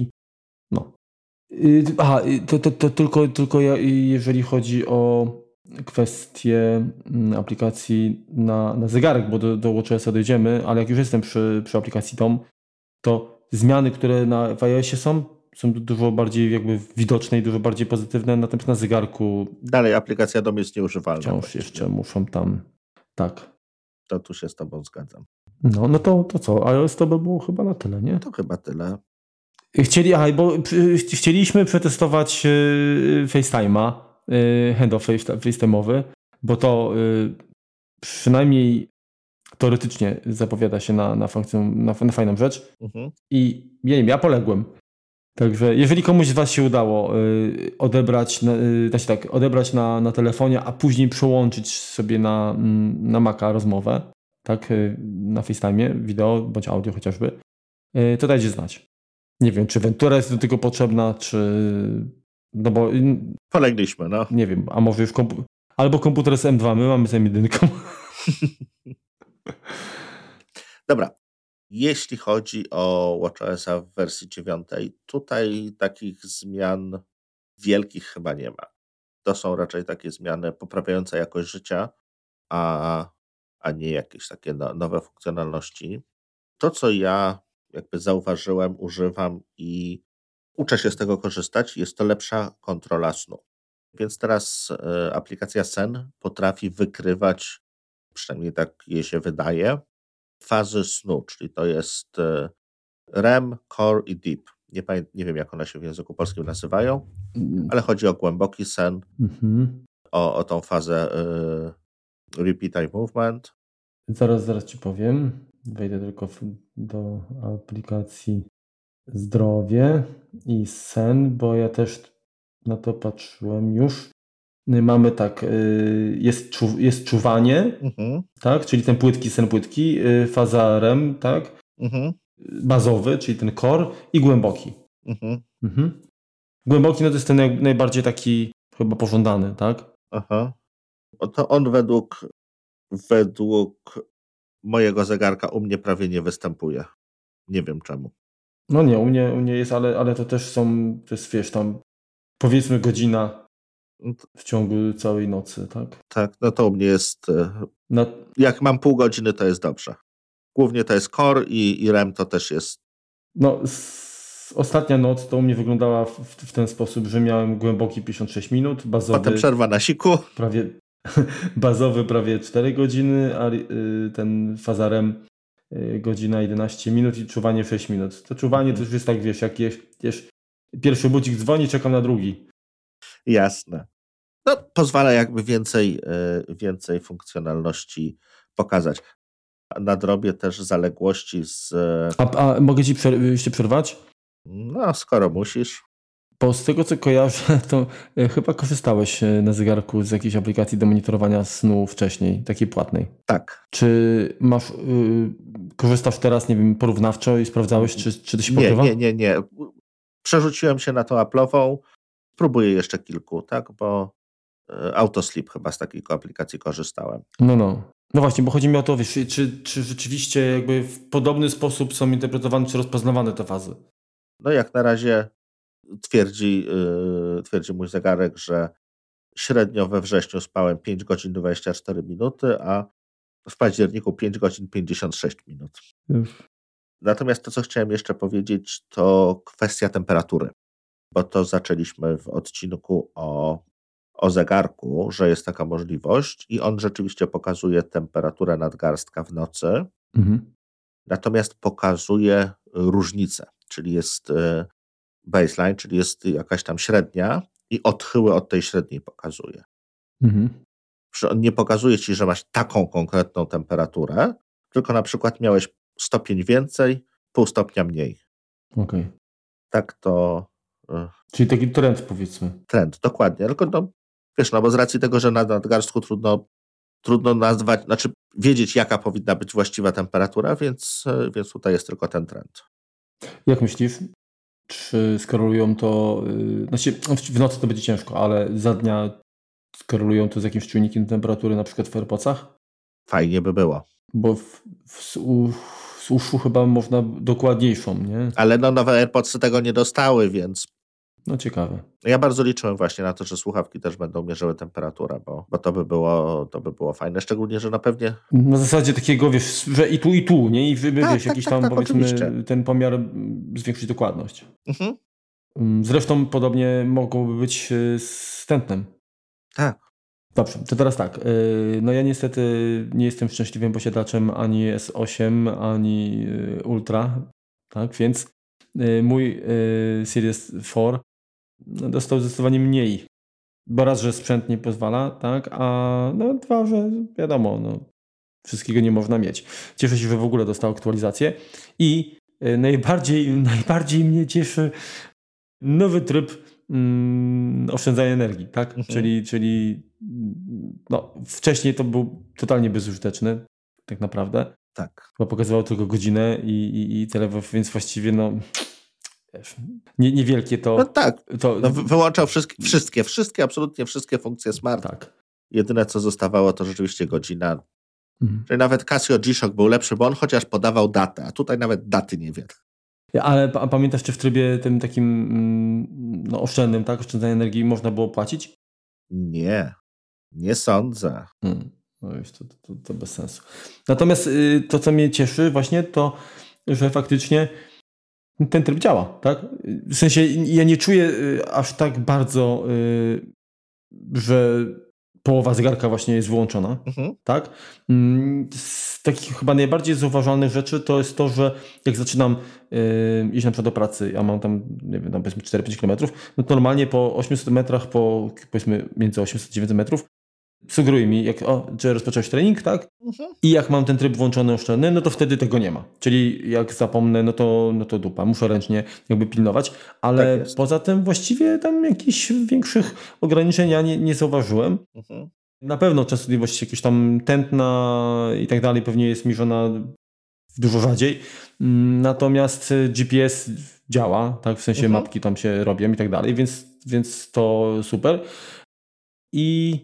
No, Y, aha, y, to, to, to tylko, tylko jeżeli chodzi o kwestię mm, aplikacji na, na zegarek, bo do, do WatchOS dojdziemy, ale jak już jestem przy, przy aplikacji DOM, to zmiany, które na w iOSie są, są dużo bardziej jakby widoczne i dużo bardziej pozytywne, natomiast na zegarku... Dalej aplikacja DOM jest nieużywalna. Wciąż jeszcze muszą tam... Tak. To tu się z tobą zgadzam. No, no to, to co? iOS to by było chyba na tyle, nie? To chyba tyle. Chcieli, aha, bo chcieliśmy przetestować y, FaceTime'a, y, handoff FaceTime'owy, bo to y, przynajmniej teoretycznie zapowiada się na, na, funkcję, na, na fajną rzecz. Mhm. I ja nie wiem, ja poległem. Także jeżeli komuś z Was się udało y, odebrać, na, y, znaczy tak, odebrać na, na telefonie, a później przełączyć sobie na, mm, na Maca rozmowę, tak, y, na FaceTime, wideo bądź audio chociażby, to dajcie znać. Nie wiem, czy Ventura jest do tego potrzebna, czy. No bo. Polegliśmy, no. Nie wiem, a może już komputer. Albo komputer z M2, my mamy z M1. *laughs* Dobra. Jeśli chodzi o WatchOS w wersji 9, tutaj takich zmian wielkich chyba nie ma. To są raczej takie zmiany poprawiające jakość życia, a, a nie jakieś takie no, nowe funkcjonalności. To, co ja jakby zauważyłem, używam i uczę się z tego korzystać, jest to lepsza kontrola snu. Więc teraz e, aplikacja Sen potrafi wykrywać, przynajmniej tak jej się wydaje, fazy snu, czyli to jest e, REM, Core i Deep. Nie, nie wiem, jak one się w języku polskim nazywają, mm. ale chodzi o głęboki sen, mhm. o, o tą fazę y, repeat eye movement. Zaraz, zaraz ci powiem. Wejdę tylko w, do aplikacji zdrowie i sen, bo ja też na to patrzyłem już. Mamy tak, y, jest, czu, jest czuwanie, mhm. tak, czyli ten płytki, sen płytki, y, faza REM, tak, mhm. bazowy, czyli ten core i głęboki. Mhm. mhm. Głęboki no to jest ten naj, najbardziej taki chyba pożądany, tak? Aha. To on według według mojego zegarka u mnie prawie nie występuje. Nie wiem czemu. No nie, u mnie, u mnie jest, ale, ale to też są, to jest wiesz, tam powiedzmy godzina no w ciągu całej nocy, tak? Tak, no to u mnie jest. E. Jak mam pół godziny, to jest dobrze. głównie to jest core i, i REM to też jest. No, ostatnia noc to u mnie wyglądała w, w, ten sposób, że miałem głęboki 56 minut, bazowy. Potem przerwa na siku. Prawie, *laughs* bazowy prawie 4 godziny, a y, ten fazarem y, godzina 11 minut i czuwanie 6 minut. To czuwanie to mhm. już jest tak, wiesz, jak jesz, pierwszy budzik dzwoni, czekam na drugi. Jasne. No, pozwala jakby więcej, y, więcej funkcjonalności pokazać. Nadrobię też zaległości z. A, a mogę ci przer jeszcze przerwać? No, skoro musisz. Bo z tego co kojarzę, *laughs* to e, chyba korzystałeś e, na zegarku z jakiejś aplikacji do monitorowania snu wcześniej, takiej płatnej. Tak. Czy masz, yy, korzystasz teraz, nie wiem, porównawczo i sprawdzałeś, czy, czy to się pokrywa? Nie, nie, nie, nie. Przerzuciłem się na tą Apple'ową. Spróbuję jeszcze kilku, tak, bo Autosleep chyba z takiej aplikacji korzystałem. No, no. No właśnie, bo chodzi mi o to, wiesz, czy, czy rzeczywiście jakby w podobny sposób są interpretowane czy rozpoznawane te fazy? No jak na razie twierdzi, yy, twierdzi mój zegarek, że średnio we wrześniu spałem 5 godzin 24 minuty, a w październiku 5 godzin 56 minut. Natomiast to, co chciałem jeszcze powiedzieć, to kwestia temperatury, bo to zaczęliśmy w odcinku o, o zegarku, że jest taka możliwość i on rzeczywiście pokazuje temperaturę nadgarstka w nocy, mhm. natomiast pokazuje różnicę, czyli jest y, baseline, czyli jest jakaś tam średnia i odchyły od tej średniej pokazuje. Mhm. On nie pokazuje ci, że masz taką konkretną temperaturę, tylko na przykład miałeś stopień więcej, pół stopnia mniej. Okej. Okay. Tak to. Y, czyli taki trend, powiedzmy. Trend, dokładnie. Tylko no, wiesz, no bo z racji tego, że na nadgarstku trudno, trudno nazwać, znaczy wiedzieć, jaka powinna być właściwa temperatura, więc, y, więc tutaj jest tylko ten trend. Jak myślisz, czy skorelują to, yy, znaczy w nocy to będzie ciężko, ale za dnia skorelują to z jakimś czujnikiem temperatury, na przykład w AirPodsach? Fajnie by było. Bo w, w, u, z uszu chyba można dokładniejszą, nie? Ale no nowe AirPodsy tego nie dostały, więc no ciekawe. Ja bardzo liczyłem właśnie na to, że słuchawki też będą mierzyły temperaturę, bo, bo to, by było, to by było fajne, szczególnie, że na pewnie... Na zasadzie takiego, wiesz, że i tu, i tu, nie? I wy, tak, wiesz, tak, jakiś tak, tam, tak, powiedzmy, oczywiście. ten pomiar zwiększyć dokładność. Mhm. Mm, zresztą podobnie mogłoby być y, z tętnem. Tak. Dobrze, to teraz tak. Y, no ja niestety nie jestem szczęśliwym posiadaczem ani S8, ani y, Ultra, tak? Więc mój Series 4 no, dostał zdecydowanie mniej. Bo raz, że sprzęt nie pozwala, tak, a no dwa, że wiadomo, no, wszystkiego nie można mieć. Cieszę się, że w ogóle dostał aktualizację i y, najbardziej, *laughs* najbardziej mnie cieszy nowy tryb mm, oszczędzania energii, tak? Mhm. Czyli, czyli no, wcześniej to był totalnie bezużyteczny, tak naprawdę. Tak. Bo pokazywał tylko godzinę i, i, i tyle, więc właściwie no nie, niewielkie to... No tak, to... No, wyłączał wszystkie, wszystkie, wszystkie, absolutnie wszystkie funkcje smart. Tak. Jedyne, co zostawało, to rzeczywiście godzina. Mhm. Czyli nawet Casio G-Shock był lepszy, bo on chociaż podawał datę, a tutaj nawet daty nie wie. Ale a pamiętasz, czy w trybie tym takim mm, no, oszczędnym, tak, oszczędzania energii można było płacić? Nie, nie sądzę. Hmm. No już to, to, to, bez sensu. Natomiast y, to, co mnie cieszy właśnie, to, że faktycznie ten tryb działa, tak? W sensie ja nie czuję y, aż tak bardzo, y, że połowa zegarka właśnie jest wyłączona, mhm. tak? Mm, z takich chyba najbardziej zauważalnych rzeczy to jest to, że jak zaczynam y, iść na przykład do pracy, ja mam tam, nie wiem, tam powiedzmy 4-5 km, no to normalnie po 800 metrach, po powiedzmy między 800 a 900 metrów, sugeruje mi, jak, o, że rozpocząłeś trening, tak? Mhm. I jak mam ten tryb włączony oszczędny, no to wtedy tego nie ma. Czyli jak zapomnę, no to, no to dupa. Muszę ręcznie jakby pilnować, ale tak poza tym właściwie tam jakichś większych ograniczeń ja nie, nie zauważyłem. Mhm. Na pewno częstotliwość jakieś tam tętna i tak dalej pewnie jest mierzona dużo rzadziej. Mm, natomiast GPS działa, tak? W sensie mhm. mapki tam się robią i tak dalej, więc, więc to super. I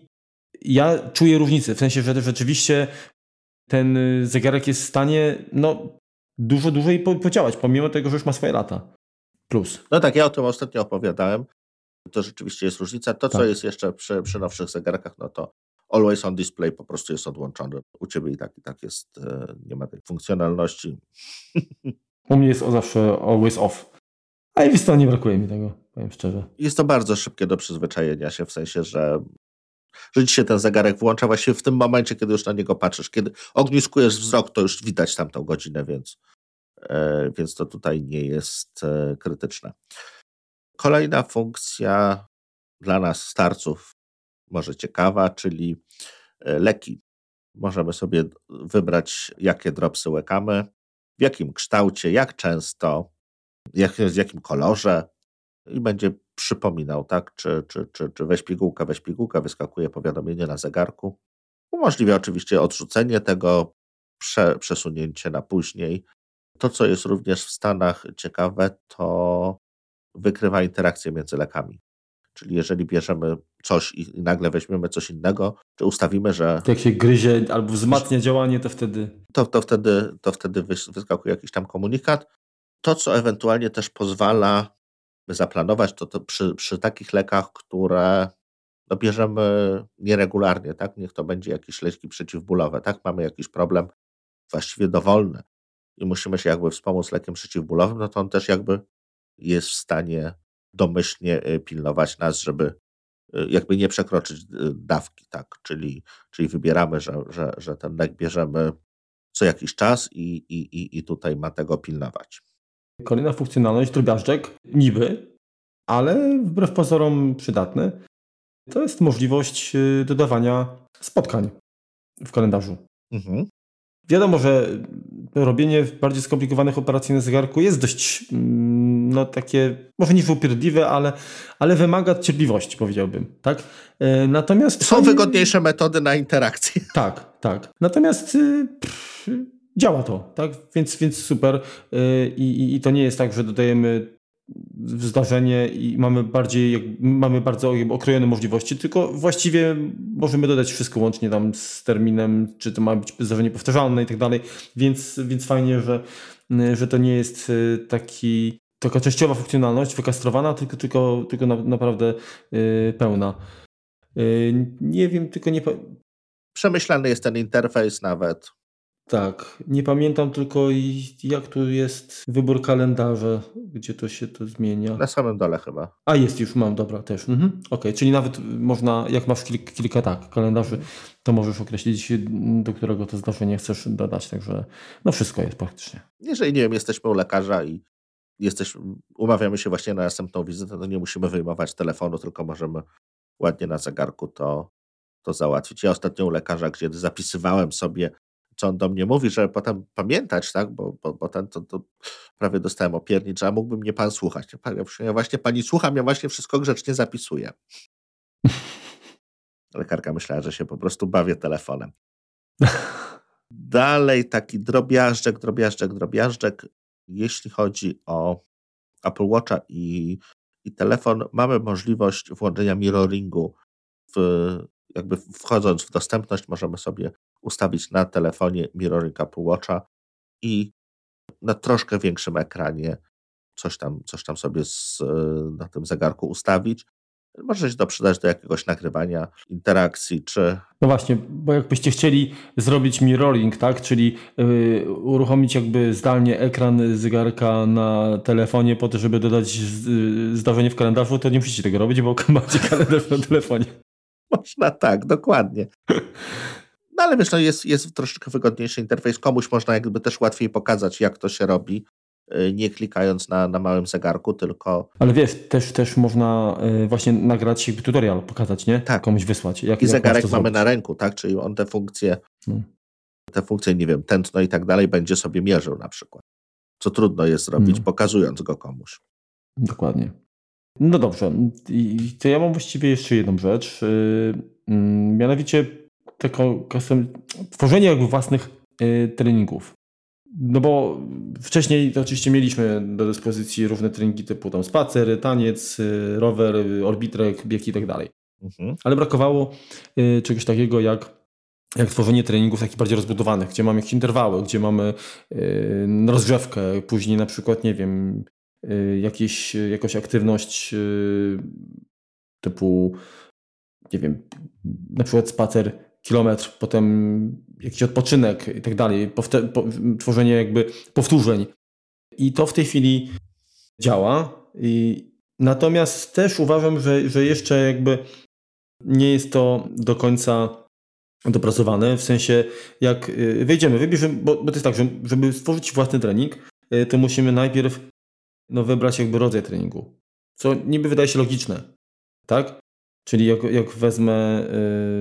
ja czuję różnicę, w sensie, że rzeczywiście ten y, zegarek jest w stanie no, dużo dłużej podziałać, pomimo tego, że już ma swoje lata. Plus. No tak, ja o tym ostatnio opowiadałem. To rzeczywiście jest różnica. To, co tak. jest jeszcze przy, przy nowszych zegarkach, no to Always on display po prostu jest odłączony. U ciebie i tak i tak jest, e, nie ma tej funkcjonalności. U mnie jest zawsze always off. A i nie brakuje mi tego, powiem szczerze. Jest to bardzo szybkie do przyzwyczajenia się, w sensie, że że dzisiaj ten zegarek włącza właśnie w tym momencie, kiedy już na niego patrzysz. Kiedy ogniskujesz wzrok, to już widać tamtą godzinę, więc, e, więc to tutaj nie jest e, krytyczne. Kolejna funkcja dla nas starców może ciekawa, czyli e, leki. Możemy sobie wybrać, jakie dropsy łekamy, w jakim kształcie, jak często, jak, w jakim kolorze i będzie przypominał, tak, czy, czy, czy, czy weź pigułkę, weź pigułkę, wyskakuje powiadomienie na zegarku. Umożliwia oczywiście odrzucenie tego, prze, przesunięcie na później. To, co jest również w Stanach ciekawe, to wykrywa interakcje między lekami. Czyli jeżeli bierzemy coś i nagle weźmiemy coś innego, czy ustawimy, że. Jak się gryzie albo wzmacnia działanie, to wtedy. To, to, wtedy, to wtedy wyskakuje jakiś tam komunikat. To, co ewentualnie też pozwala zaplanować, to, to przy, przy takich lekach, które no bierzemy nieregularnie, tak? Niech to będzie jakieś leki przeciwbólowe, tak? Mamy jakiś problem właściwie dowolny i musimy się jakby wspomóc lekiem przeciwbólowym, no to on też jakby jest w stanie domyślnie y, pilnować nas, żeby y, jakby nie przekroczyć y, dawki, tak? Czyli, czyli wybieramy, że, że, że ten lek bierzemy co jakiś czas i, i, i tutaj ma tego pilnować. Kolejna funkcjonalność, drobiażdżek, niby, ale wbrew pozorom przydatny, to jest możliwość dodawania spotkań w kalendarzu. Mhm. Wiadomo, że robienie bardziej skomplikowanych operacji na zegarku jest dość mm, no takie, może nie upierdliwe, ale, ale wymaga cierpliwości, powiedziałbym. Tak? E, natomiast Są wygodniejsze metody na interakcję. Tak, tak. Natomiast y, pff, działa to, tak? Więc, więc super. Y, I, I to nie jest tak, że dodajemy zdarzenie i mamy bardziej, mamy bardzo okrojone możliwości, tylko właściwie możemy dodać wszystko łącznie tam z terminem, czy to ma być zdarzenie powtarzalne i tak dalej, więc, więc fajnie, że, że to nie jest y, taki taka częściowa funkcjonalność wykastrowana, tylko, tylko, tylko na, naprawdę yy, pełna. Yy, nie wiem, tylko nie... Przemyślany jest ten interfejs nawet. Tak, nie pamiętam tylko jak tu jest wybór kalendarza, gdzie to się to zmienia. Na samym dole chyba. A jest już, mam, dobra, też. Mhm. Okej, czyli nawet można, jak masz kilka, kilka tak, kalendarzy, to możesz określić, do którego to zdarzenie chcesz dodać, także no wszystko jest praktycznie. Jeżeli, nie wiem, jesteśmy u lekarza i jesteś, umawiamy się właśnie na następną wizytę, to nie musimy wyjmować telefonu, tylko możemy ładnie na zegarku to, to załatwić. Ja ostatnio u lekarza, gdzie zapisywałem sobie co on do mnie mówi, żeby potem pamiętać, tak, bo, bo potem to, to prawie dostałem opiernicz, a mógłby mnie pan słuchać. Ja właśnie pani słucham, ja właśnie wszystko grzecznie zapisuję. *laughs* Lekarka myślała, że się po prostu bawię telefonem. *laughs* Dalej taki drobiażdżek, drobiażdżek, drobiażdżek. Jeśli chodzi o Apple Watcha i, i telefon, mamy możliwość włączenia mirroringu w, jakby wchodząc w dostępność, możemy sobie ustawić na telefonie mirroring Apple Watcha i na troszkę większym ekranie coś tam, coś tam sobie z, na tym zegarku ustawić. Może się to przydać do jakiegoś nagrywania, interakcji, czy... No właśnie, bo jakbyście chcieli zrobić mirroring, tak, czyli yy, uruchomić jakby zdalnie ekran zegarka na telefonie po to, żeby dodać zdarzenie w kalendarzu, to nie musicie tego robić, bo *laughs* macie kalendarz na telefonie. Można tak, dokładnie. No ale wiesz, no jest, jest troszeczkę wygodniejszy interfejs. Komuś można jakby też łatwiej pokazać, jak to się robi, y, nie klikając na, na małym zegarku, tylko... Ale wiesz, też, też można y, właśnie nagrać tutorial, pokazać, nie? Tak. Komuś wysłać. Jak, I jak zegarek mamy zrobić. na ręku, tak? Czyli on te funkcje, hmm. te funkcje, nie wiem, tętno i tak dalej będzie sobie mierzył na przykład. Co trudno jest zrobić, hmm. pokazując go komuś. Dokładnie. No dobrze, I to ja mam właściwie jeszcze jedną rzecz. Y, taką tworzenie jakby własnych y, treningów. No bo wcześniej oczywiście mieliśmy do dyspozycji różne treningi typu tam spacer, taniec, y, rower, orbitrek, bieg i tak dalej. Mhm. Ale brakowało czegoś takiego jak jak tworzenie treningów takich bardziej rozbudowanych, gdzie mamy jakieś interwały, gdzie mamy rozgrzewkę, później na przykład, nie wiem, Y, jakieś, jakąś aktywność y, typu nie wiem, na przykład spacer kilometr, potem jakiś odpoczynek i tak dalej, tworzenie jakby powtórzeń. I to w tej chwili działa. I natomiast też uważam, że, że jeszcze jakby nie jest to do końca dopracowane, w sensie jak y, wejdziemy, wybierzemy, bo, bo to jest tak, że żeby stworzyć własny trening, y, to musimy najpierw no, wybrać jakby rodzaj treningu, co niby wydaje się logiczne, tak? Czyli jak, jak wezmę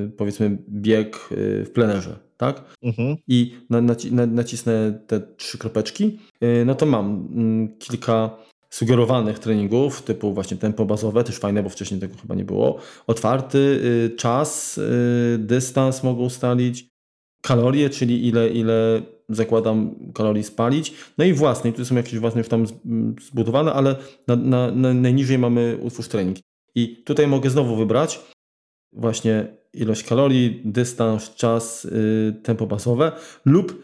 y, powiedzmy bieg y, w plenerze, tak? Mhm. I na, naci na, nacisnę te trzy kropeczki, y, no to mam mm, kilka sugerowanych treningów, typu właśnie tempo bazowe, też fajne, bo wcześniej tego chyba nie było. Otwarty, czas, dystans mogę ustalić, kalorie, czyli ile, ile zakładam kalorii spalić, no i własne, tu są jakieś własne już tam zbudowane, ale na, na, na najniżej mamy utwórz trening. I tutaj mogę znowu wybrać właśnie ilość kalorii, dystans, czas, yy, tempo basowe lub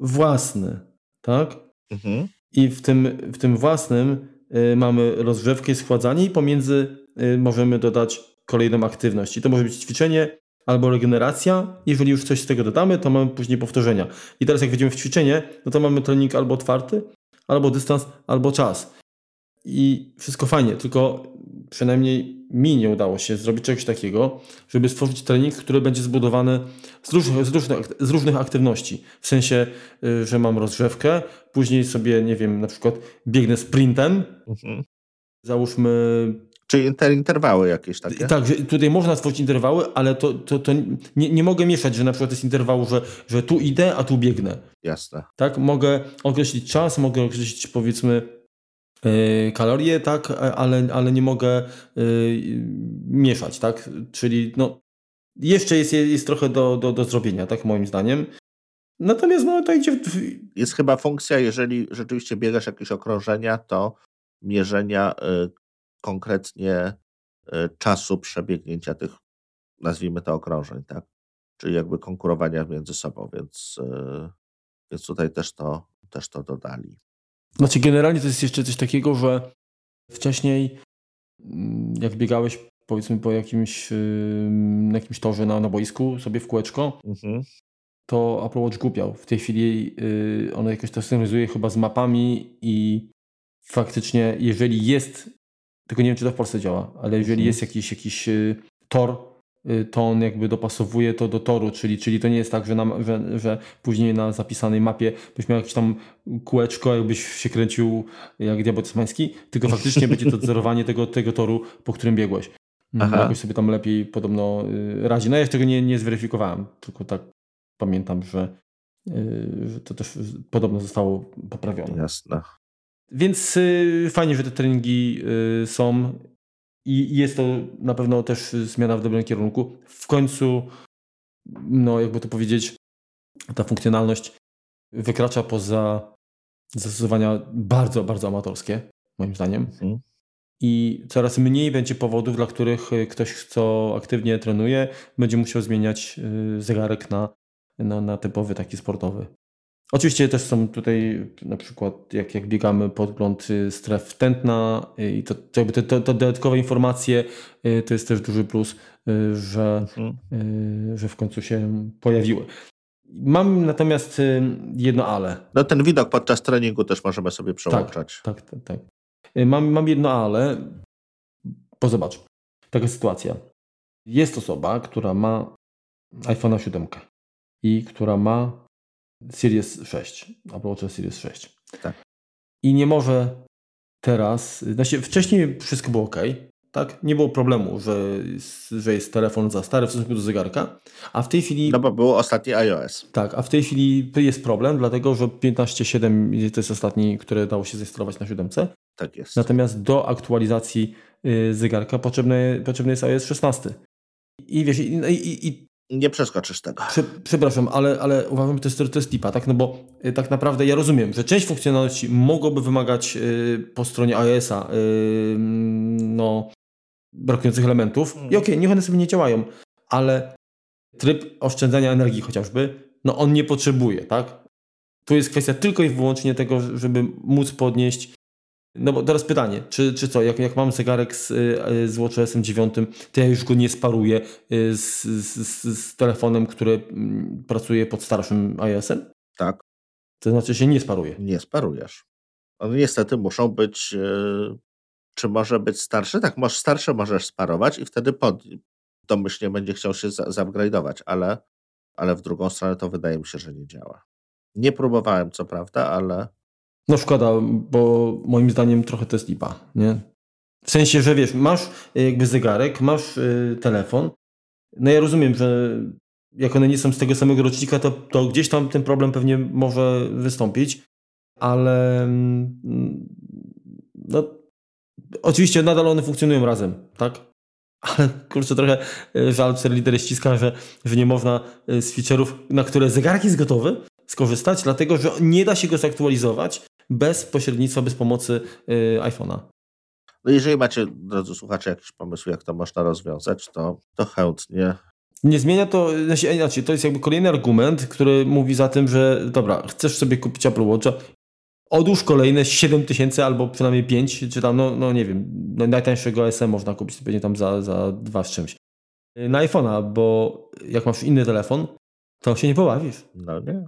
własny, tak? Mhm. I w tym, w tym własnym yy, mamy rozgrzewkę i schładzanie i pomiędzy yy, możemy dodać kolejną aktywność. I to może być ćwiczenie albo regeneracja. Jeżeli już coś z tego dodamy, to mamy później powtórzenia. I teraz jak wejdziemy w ćwiczenie, no to mamy trening albo otwarty, albo dystans, albo czas. I wszystko fajnie, tylko przynajmniej mi nie udało się zrobić czegoś takiego, żeby stworzyć trening, który będzie zbudowany z różnych, z różnych, z różnych aktywności. W sensie, y, że mam rozgrzewkę, później sobie, nie wiem, na przykład biegnę sprintem, mhm. załóżmy Czyli inter, interwały jakieś takie? Tak, tutaj można stworzyć interwały, ale to, to, to nie, nie mogę mieszać, że na przykład jest interwał, że, że tu idę, a tu biegnę. Jasne. Tak, mogę określić czas, mogę określić powiedzmy kalorie, tak, ale, ale nie mogę y, mieszać, tak? Czyli no, jeszcze jest, jest trochę do, do, do zrobienia, tak, moim zdaniem. Natomiast no, to idzie. W... Jest chyba funkcja, jeżeli rzeczywiście biegasz jakieś okrążenia, to mierzenia y, konkretnie czasu przebiegnięcia tych, nazwijmy to, okrążeń, tak? Czyli jakby konkurowania między sobą, więc, więc tutaj też to, też to dodali. Znaczy, generalnie to jest jeszcze coś takiego, że wcześniej, mm, jak biegałeś powiedzmy po jakimś, na jakimś torze na, na boisku, sobie w kółeczko, mhm. to Apple Watch głupiał. W tej chwili yy, ono jakoś to synchronizuje chyba z mapami i faktycznie, jeżeli jest, tylko nie wiem, czy to w Polsce działa, ale jeżeli mhm. jest jakiś, jakiś y, tor, to on jakby dopasowuje to do toru, czyli, czyli to nie jest tak, że, że, że później na zapisanej mapie byś miał jakieś tam kółeczko, jakbyś się kręcił jak diabeł tasmański, tylko *laughs* faktycznie będzie to zerowanie tego, tego toru, po którym biegłeś. Mm, Aha. Jakoś sobie tam lepiej podobno y, radzi. No ja jeszcze tego nie, nie zweryfikowałem, tylko tak pamiętam, że, y, że to też podobno zostało poprawione. Jasne. Więc fajnie, że te treningi są i jest to na pewno też zmiana w dobrym kierunku. W końcu, no jakby to powiedzieć, ta funkcjonalność wykracza poza zastosowania bardzo, bardzo amatorskie, moim zdaniem. Mhm. I coraz mniej będzie powodów, dla których ktoś, kto aktywnie trenuje, będzie musiał zmieniać y, zegarek na, na, na typowy taki sportowy. Oczywiście też są tutaj na przykład jak, jak biegamy podgląd y, stref tętna y, i to, to jakby te, to, to dodatkowe informacje y, to jest też duży plus, że, mhm. że w końcu się pojawiły. Mam natomiast jedno ale. No ten widok podczas treningu też możemy sobie przełączać. Tak, tak, tak. tak. Mam, mam jedno ale, bo zobacz, taka sytuacja. Jest osoba, która ma iPhone'a 7 i która ma Series 6, Apple Watch Series 6. Tak. I nie może teraz, znaczy wcześniej wszystko było ok, tak? Nie było problemu, że, że jest telefon za stary w stosunku do zegarka, a w tej chwili... No bo było ostatni iOS. Tak, a w tej chwili jest problem, dlatego że 15.7 to jest ostatni, który dało się zainstalować na 7. Tak jest. Natomiast do aktualizacji y, zegarka potrzebny, potrzebny jest iOS 16. I wiesz, i, i, i nie przeskoczysz tego. Prze, przepraszam, ale, ale uważam, że to jest, to jest lipa, tak? No bo y, tak naprawdę ja rozumiem, że część funkcjonalności mogłoby wymagać y, po stronie iOS-a y, no, brakujących elementów i okej, okay, niech one sobie nie działają, ale tryb oszczędzania energii chociażby, no on nie potrzebuje, tak? Tu jest kwestia tylko i wyłącznie tego, żeby móc podnieść No bo teraz pytanie, czy, czy co, jak, jak mam zegarek z, z WatchOS 9, to ja już go nie sparuję z, z, z telefonem, który mm, pracuje pod starszym iOS-em? Tak. To znaczy się nie sparuje? Nie sparujesz. One niestety muszą być, czy może być starszy? Tak, może starsze możesz sparować i wtedy pod, domyślnie będzie chciał się zupgrade'ować, ale, ale w drugą stronę to wydaje mi się, że nie działa. Nie próbowałem, co prawda, ale. No szkoda, bo moim zdaniem trochę to jest lipa, nie? W sensie, że wiesz, masz y, jakby zegarek, masz y, telefon. No ja rozumiem, że jak one nie są z tego samego rocznika, to, to gdzieś tam ten problem pewnie może wystąpić, ale mm, no, oczywiście nadal one funkcjonują razem, tak? Ale kurczę, trochę e, żal 4 litery ściska, że, że nie można e, z feature'ów, na które zegarek jest gotowy, skorzystać, dlatego że nie da się go zaktualizować bez pośrednictwa, bez pomocy y, iPhone'a. No jeżeli macie, drodzy słuchacze, jakiś pomysł, jak to można rozwiązać, to, to chętnie. Nie zmienia to, znaczy, to jest jakby kolejny argument, który mówi za tym, że dobra, chcesz sobie kupić Apple Watcha, odłóż kolejne 7 tysięcy albo przynajmniej 5, czy tam, no, no nie wiem, no najtańszego SM można kupić pewnie tam za, za dwa z czymś. Na iPhone'a, bo jak masz inny telefon, to się nie pobawisz. No nie.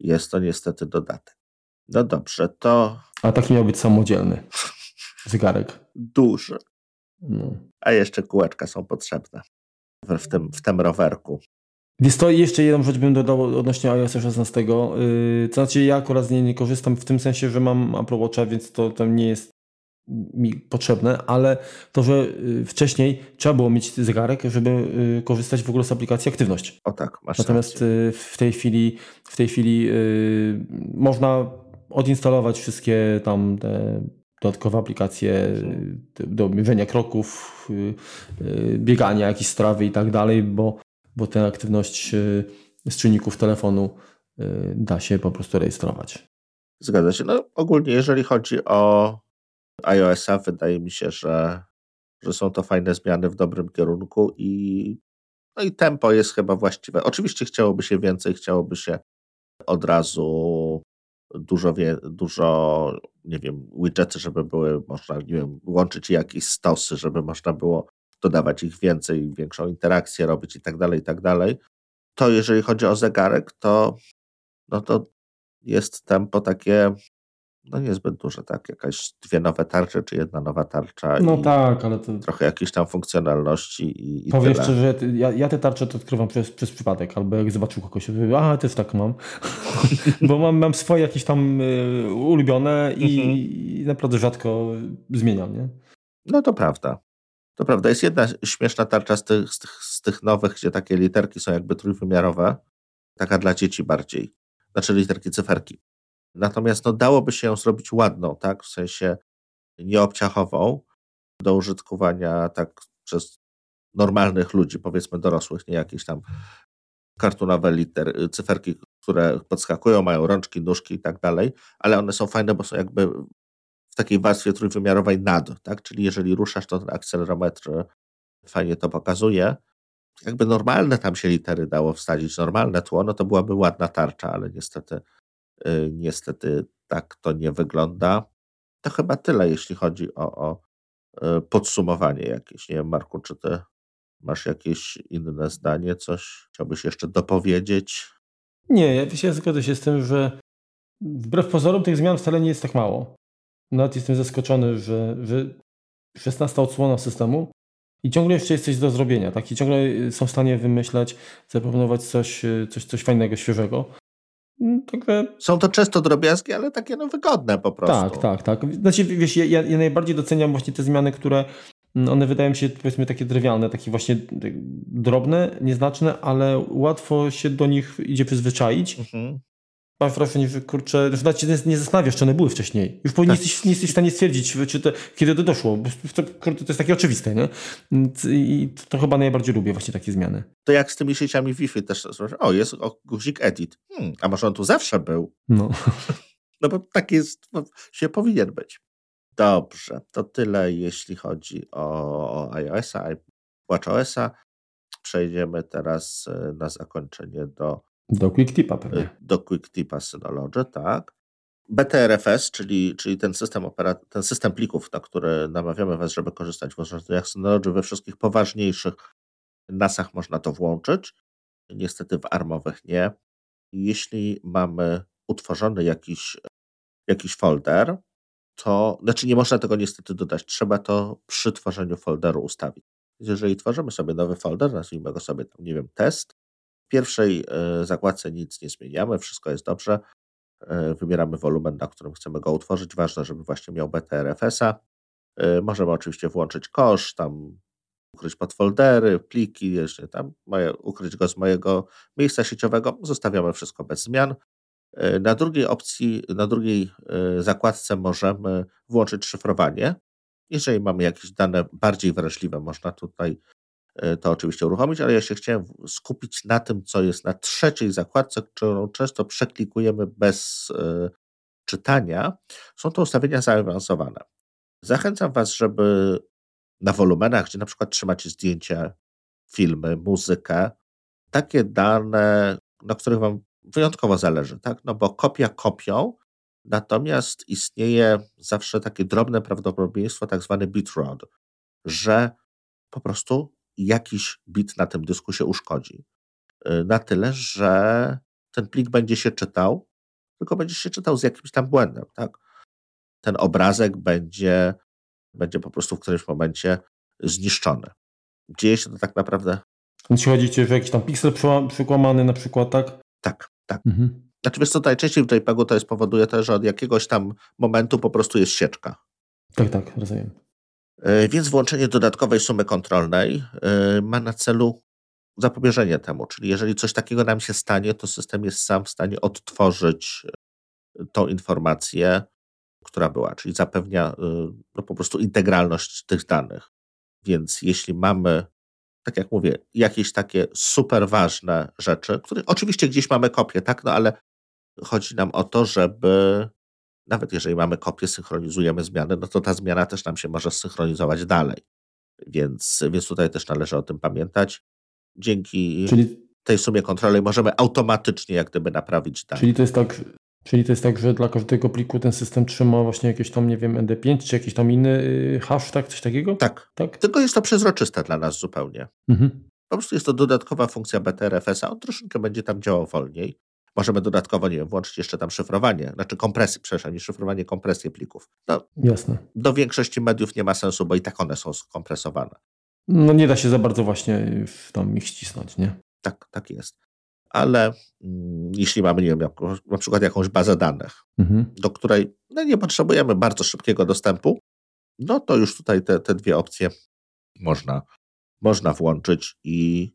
Jest to niestety dodatek. No dobrze, to. A taki miał być samodzielny zegarek. Duży. No. A jeszcze kółeczka są potrzebne w, tym, w tym rowerku. Jest to jeszcze jedną rzecz bym dodał odnośnie iOS 16. Yy, to znaczy ja akurat z niej nie korzystam w tym sensie, że mam Apple Watcha, więc to tam nie jest mi potrzebne, ale to, że y, wcześniej trzeba było mieć zegarek, żeby y, korzystać w ogóle z aplikacji Aktywność. O tak, masz Natomiast rację. Y, w tej chwili, w tej chwili można odinstalować wszystkie tam te dodatkowe aplikacje do mierzenia kroków, biegania, jakieś strawy i tak dalej, bo, bo tę aktywność z czynników telefonu da się po prostu rejestrować. Zgadza się. No ogólnie jeżeli chodzi o iOS-a wydaje mi się, że, że są to fajne zmiany w dobrym kierunku i, no i tempo jest chyba właściwe. Oczywiście chciałoby się więcej, chciałoby się od razu dużo, wie, dużo nie wiem, widgety, żeby były można, nie wiem, łączyć jakieś stosy, żeby można było dodawać ich więcej, większą interakcję robić i tak dalej, i tak dalej. To jeżeli chodzi o zegarek, to no to jest tempo takie no niezbyt duże, tak? Jakaś dwie nowe tarcze, czy jedna nowa tarcza. No tak, ale to... Trochę jakiejś tam funkcjonalności i, i Powiem tyle. szczerze, ja, ja te tarcze to odkrywam przez, przez przypadek, albo jak zobaczył kogoś, a też tak mam, *laughs* bo mam, mam swoje jakieś tam y, ulubione i, mhm. i naprawdę rzadko zmieniam, nie? No to prawda. To prawda. Jest jedna śmieszna tarcza z tych, z tych, z tych nowych, gdzie takie literki są jakby trójwymiarowe, taka dla dzieci bardziej. Znaczy literki, cyferki. Natomiast no, dałoby się ją zrobić ładną, tak? W sensie nieobciachową do użytkowania tak przez normalnych ludzi, powiedzmy dorosłych, nie jakieś tam kartunowe liter, cyferki, które podskakują, mają rączki, nóżki i tak dalej, ale one są fajne, bo są jakby w takiej warstwie trójwymiarowej nad, tak? Czyli jeżeli ruszasz, to ten akcelerometr fajnie to pokazuje. Jakby normalne tam się litery dało wsadzić, normalne tło, no to byłaby ładna tarcza, ale niestety Y, niestety tak to nie wygląda. To chyba tyle, jeśli chodzi o, o y, podsumowanie jakieś. Nie wiem, Marku, czy ty masz jakieś inne zdanie, coś chciałbyś jeszcze dopowiedzieć? Nie, ja się zgodzę się z tym, że wbrew pozorom tych zmian wcale nie jest tak mało. Nawet jestem zaskoczony, że, że 16 odsłona systemu i ciągle jeszcze jest coś do zrobienia, tak? I ciągle są w stanie wymyślać, zaproponować coś, coś, coś fajnego, świeżego. Mm, także... Są to często drobiazgi, ale takie no wygodne po prostu. Tak, tak, tak. Znaczy, wiesz, ja, ja najbardziej doceniam właśnie te zmiany, które mm, one wydają się powiedzmy takie trywialne, takie właśnie tak drobne, nieznaczne, ale łatwo się do nich idzie przyzwyczaić. Mhm mam wrażenie, że kurczę, że nawet się nie zastanawiasz, czy one były wcześniej. Już tak. nie, jesteś, nie jesteś w stanie stwierdzić, czy to, kiedy to doszło. Bo to, to jest takie oczywiste, nie? I to chyba najbardziej lubię właśnie takie zmiany. To jak z tymi sieciami Wi-Fi też, o jest o, guzik edit. Hmm, a może on tu zawsze był? No. No bo tak jest, się powinien być. Dobrze, to tyle jeśli chodzi o, iOS-a i WatchOS-a. Przejdziemy teraz e, na zakończenie do do Quick Tipa pewnie. Do Quick Tipa Synology, tak. BTRFS, czyli, czyli ten, system operat- ten system plików, na który namawiamy Was, żeby korzystać w urządzeniach Synology, we wszystkich poważniejszych NASach można to włączyć. Niestety w armowych nie. Jeśli mamy utworzony jakiś, jakiś folder, to znaczy nie można tego niestety dodać, trzeba to przy tworzeniu folderu ustawić. Jeżeli tworzymy sobie nowy folder, nazwijmy go sobie, nie wiem, test, pierwszej e, zakładce nic nie zmieniamy, wszystko jest dobrze, e, wybieramy wolumen, na którym chcemy go utworzyć, ważne, żeby właśnie miał BTRFS-a. E, możemy oczywiście włączyć kosz, tam ukryć podfoldery, pliki, jeszcze tam moje, ukryć go z mojego miejsca sieciowego, zostawiamy wszystko bez zmian. Na drugiej opcji, na drugiej zakładce możemy włączyć szyfrowanie. Jeżeli mamy jakieś dane bardziej wrażliwe, można tutaj to oczywiście uruchomić, ale ja się chciałem skupić na tym, co jest na trzeciej zakładce, którą często przeklikujemy bez e, czytania. Są to ustawienia zaawansowane. Zachęcam Was, żeby na wolumenach, gdzie na przykład trzymacie zdjęcia, filmy, muzykę, takie dane, na których Wam wyjątkowo zależy, tak? No bo kopia kopią, Natomiast istnieje zawsze takie drobne prawdopodobieństwo, tak zwany bitrod, że po prostu jakiś bit na tym dysku się uszkodzi. Y, na tyle, że ten plik będzie się czytał, tylko będzie się czytał z jakimś tam błędem. Tak? Ten obrazek będzie, będzie po prostu w którymś momencie zniszczony. Dzieje się to tak naprawdę. Więc chodzi że jakiś tam piksel przekłamany na przykład, tak? Tak, tak. Mhm. Znaczy wiesz co, najczęściej w JPEGu to jest powoduje to, że od jakiegoś tam momentu po prostu jest sieczka. Tak, tak, rozumiem. E, więc włączenie dodatkowej sumy kontrolnej e, ma na celu zapobieżenie temu, czyli jeżeli coś takiego nam się stanie, to system jest sam w stanie odtworzyć e, tą informację, która była, czyli zapewnia no, po prostu integralność tych danych. Więc jeśli mamy, tak jak mówię, jakieś takie super ważne rzeczy, które oczywiście gdzieś mamy kopię, tak, no ale chodzi nam o to, żeby nawet jeżeli mamy kopię, synchronizujemy zmianę, no to ta zmiana też nam się może synchronizować dalej. Więc, więc tutaj też należy o tym pamiętać. Dzięki czyli, tej sumie kontroli możemy automatycznie jak gdyby naprawić dane. Czyli to jest tak, Czyli to jest tak, że dla każdego pliku ten system trzyma właśnie jakieś tam, nie wiem, ND5 czy jakiś tam inny y, hash, tak? Coś takiego? Tak. tak? Tylko jest to przezroczyste dla nas zupełnie. Mhm. Po prostu jest to dodatkowa funkcja BTRFS-a. On troszeczkę będzie tam działał wolniej. Możemy dodatkowo, nie wiem, włączyć jeszcze tam szyfrowanie, znaczy kompresję, przepraszam, nie szyfrowanie, kompresję plików. No, Jasne. Do większości mediów nie ma sensu, bo i tak one są skompresowane. No nie da się za bardzo właśnie tam ich ścisnąć, nie? Tak, tak jest. Ale mm, jeśli mamy, nie wiem, na przykład jakąś bazę danych, mhm. do której no, nie potrzebujemy bardzo szybkiego dostępu, no to już tutaj te, te dwie opcje można, można włączyć i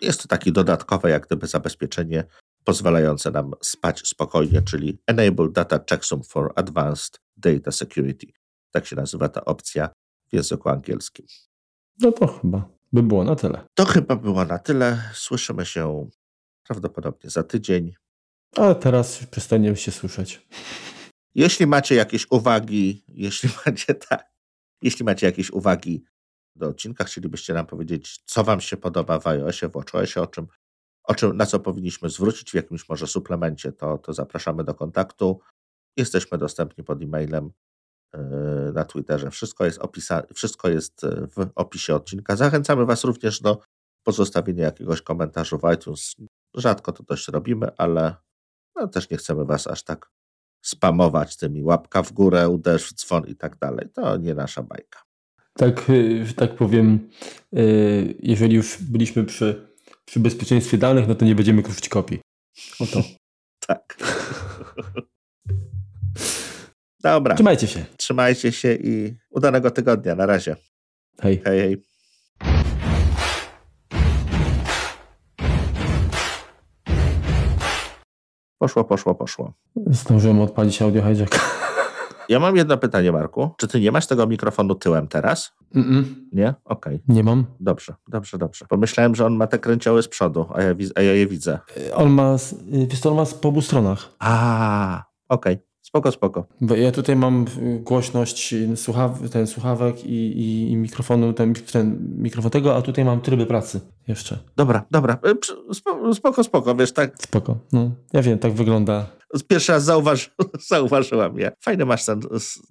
jest to takie dodatkowe jak gdyby zabezpieczenie pozwalające nam spać spokojnie, czyli Enable Data Checksum for Advanced Data Security. Tak się nazywa ta opcja w języku angielskim. No to chyba by było na tyle. To chyba było na tyle. Słyszymy się prawdopodobnie za tydzień. Ale teraz przestaniemy się słyszeć. Jeśli macie jakieś uwagi, *laughs* jeśli macie tak, jeśli macie jakieś uwagi do odcinka, chcielibyście nam powiedzieć, co Wam się podoba w iOSie, w WatchOSie, o czym o czym, na co powinniśmy zwrócić w jakimś może suplemencie, to, to zapraszamy do kontaktu. Jesteśmy dostępni pod e-mailem yy, na Twitterze. Wszystko jest, opisa, wszystko jest yy, w opisie odcinka. Zachęcamy Was również do pozostawienia jakiegoś komentarzu w iTunes. Rzadko to dość robimy, ale no, też nie chcemy Was aż tak spamować tymi łapka w górę, uderz w dzwon i tak dalej. To nie nasza bajka. Tak, y, że tak powiem, y, jeżeli już byliśmy przy przy bezpieczeństwie danych, no to nie będziemy kruszyć kopii. Oto. *laughs* tak. Dobra. Trzymajcie się. Trzymajcie się i udanego tygodnia. Na razie. Hej. Hej, hej. Poszło, poszło, poszło. Zdążyłem odpalić audio hijack. *laughs* Ja mam jedno pytanie, Marku. Czy ty nie masz tego mikrofonu tyłem teraz? Mm -mm. Nie? Okej. Okay. Nie mam. Dobrze, dobrze, dobrze. Pomyślałem, że on ma te kręcioły z przodu, a ja, a ja je widzę. Y, on ma, y, wiesz, on ma po obu stronach. A, okej. Okay. Spoko, spoko. Bo ja tutaj mam y, głośność słuchaw ten słuchawek i, i, i, mikrofonu, ten, ten mikrofon tego, a tutaj mam tryby pracy jeszcze. Dobra, dobra. Spoko, spoko, wiesz, tak. Spoko. No, ja wiem, tak wygląda Pierwszy raz zauważy, *laughs* zauważyłam je. Fajny masz ten,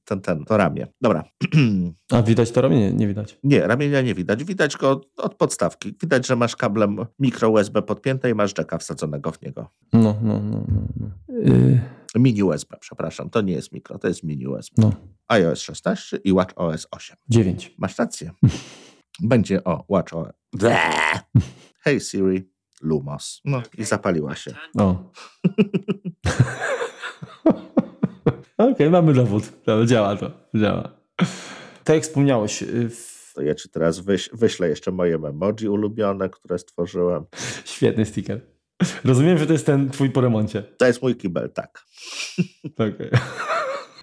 ten, ten, to ramię. Dobra. *clears throat* A widać to ramię? Nie, widać. Nie, ramienia nie widać. Widać go od, od podstawki. Widać, że masz kablem mikro USB podpięte i masz jacka wsadzonego w niego. No, no, no. no, no. Yy, Mini USB, przepraszam. To nie jest mikro, to jest mini USB. no. iOS 16 i WatchOS 8. 9. Masz rację. Będzie o WatchOS. *laughs* Hey Siri, Lumos. No i zapaliła się. O. *laughs* Okej, mamy dowód. Dobra, działa to. Działa. Tak jak wspomniałeś, y, w... To ja ci teraz wyś, wyślę jeszcze moje emoji ulubione, które stworzyłem. świetny sticker. Rozumiem, że to jest ten twój po remoncie. To jest mój kibel, tak. *laughs* Okej. Dobra.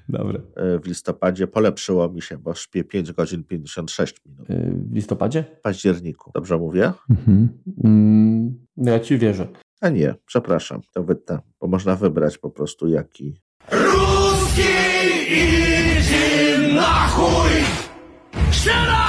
Dobre. W listopadzie polepszyło mi się, bo śpię 5 godzin 56 minut. E, w listopadzie? W październiku. Dobrze mówię? Mhm. Mm, no ja ci wierzę. A nie, przepraszam, to wytnę, bo można wybrać po prostu jaki. Ruski idzie na chuj! Szczera!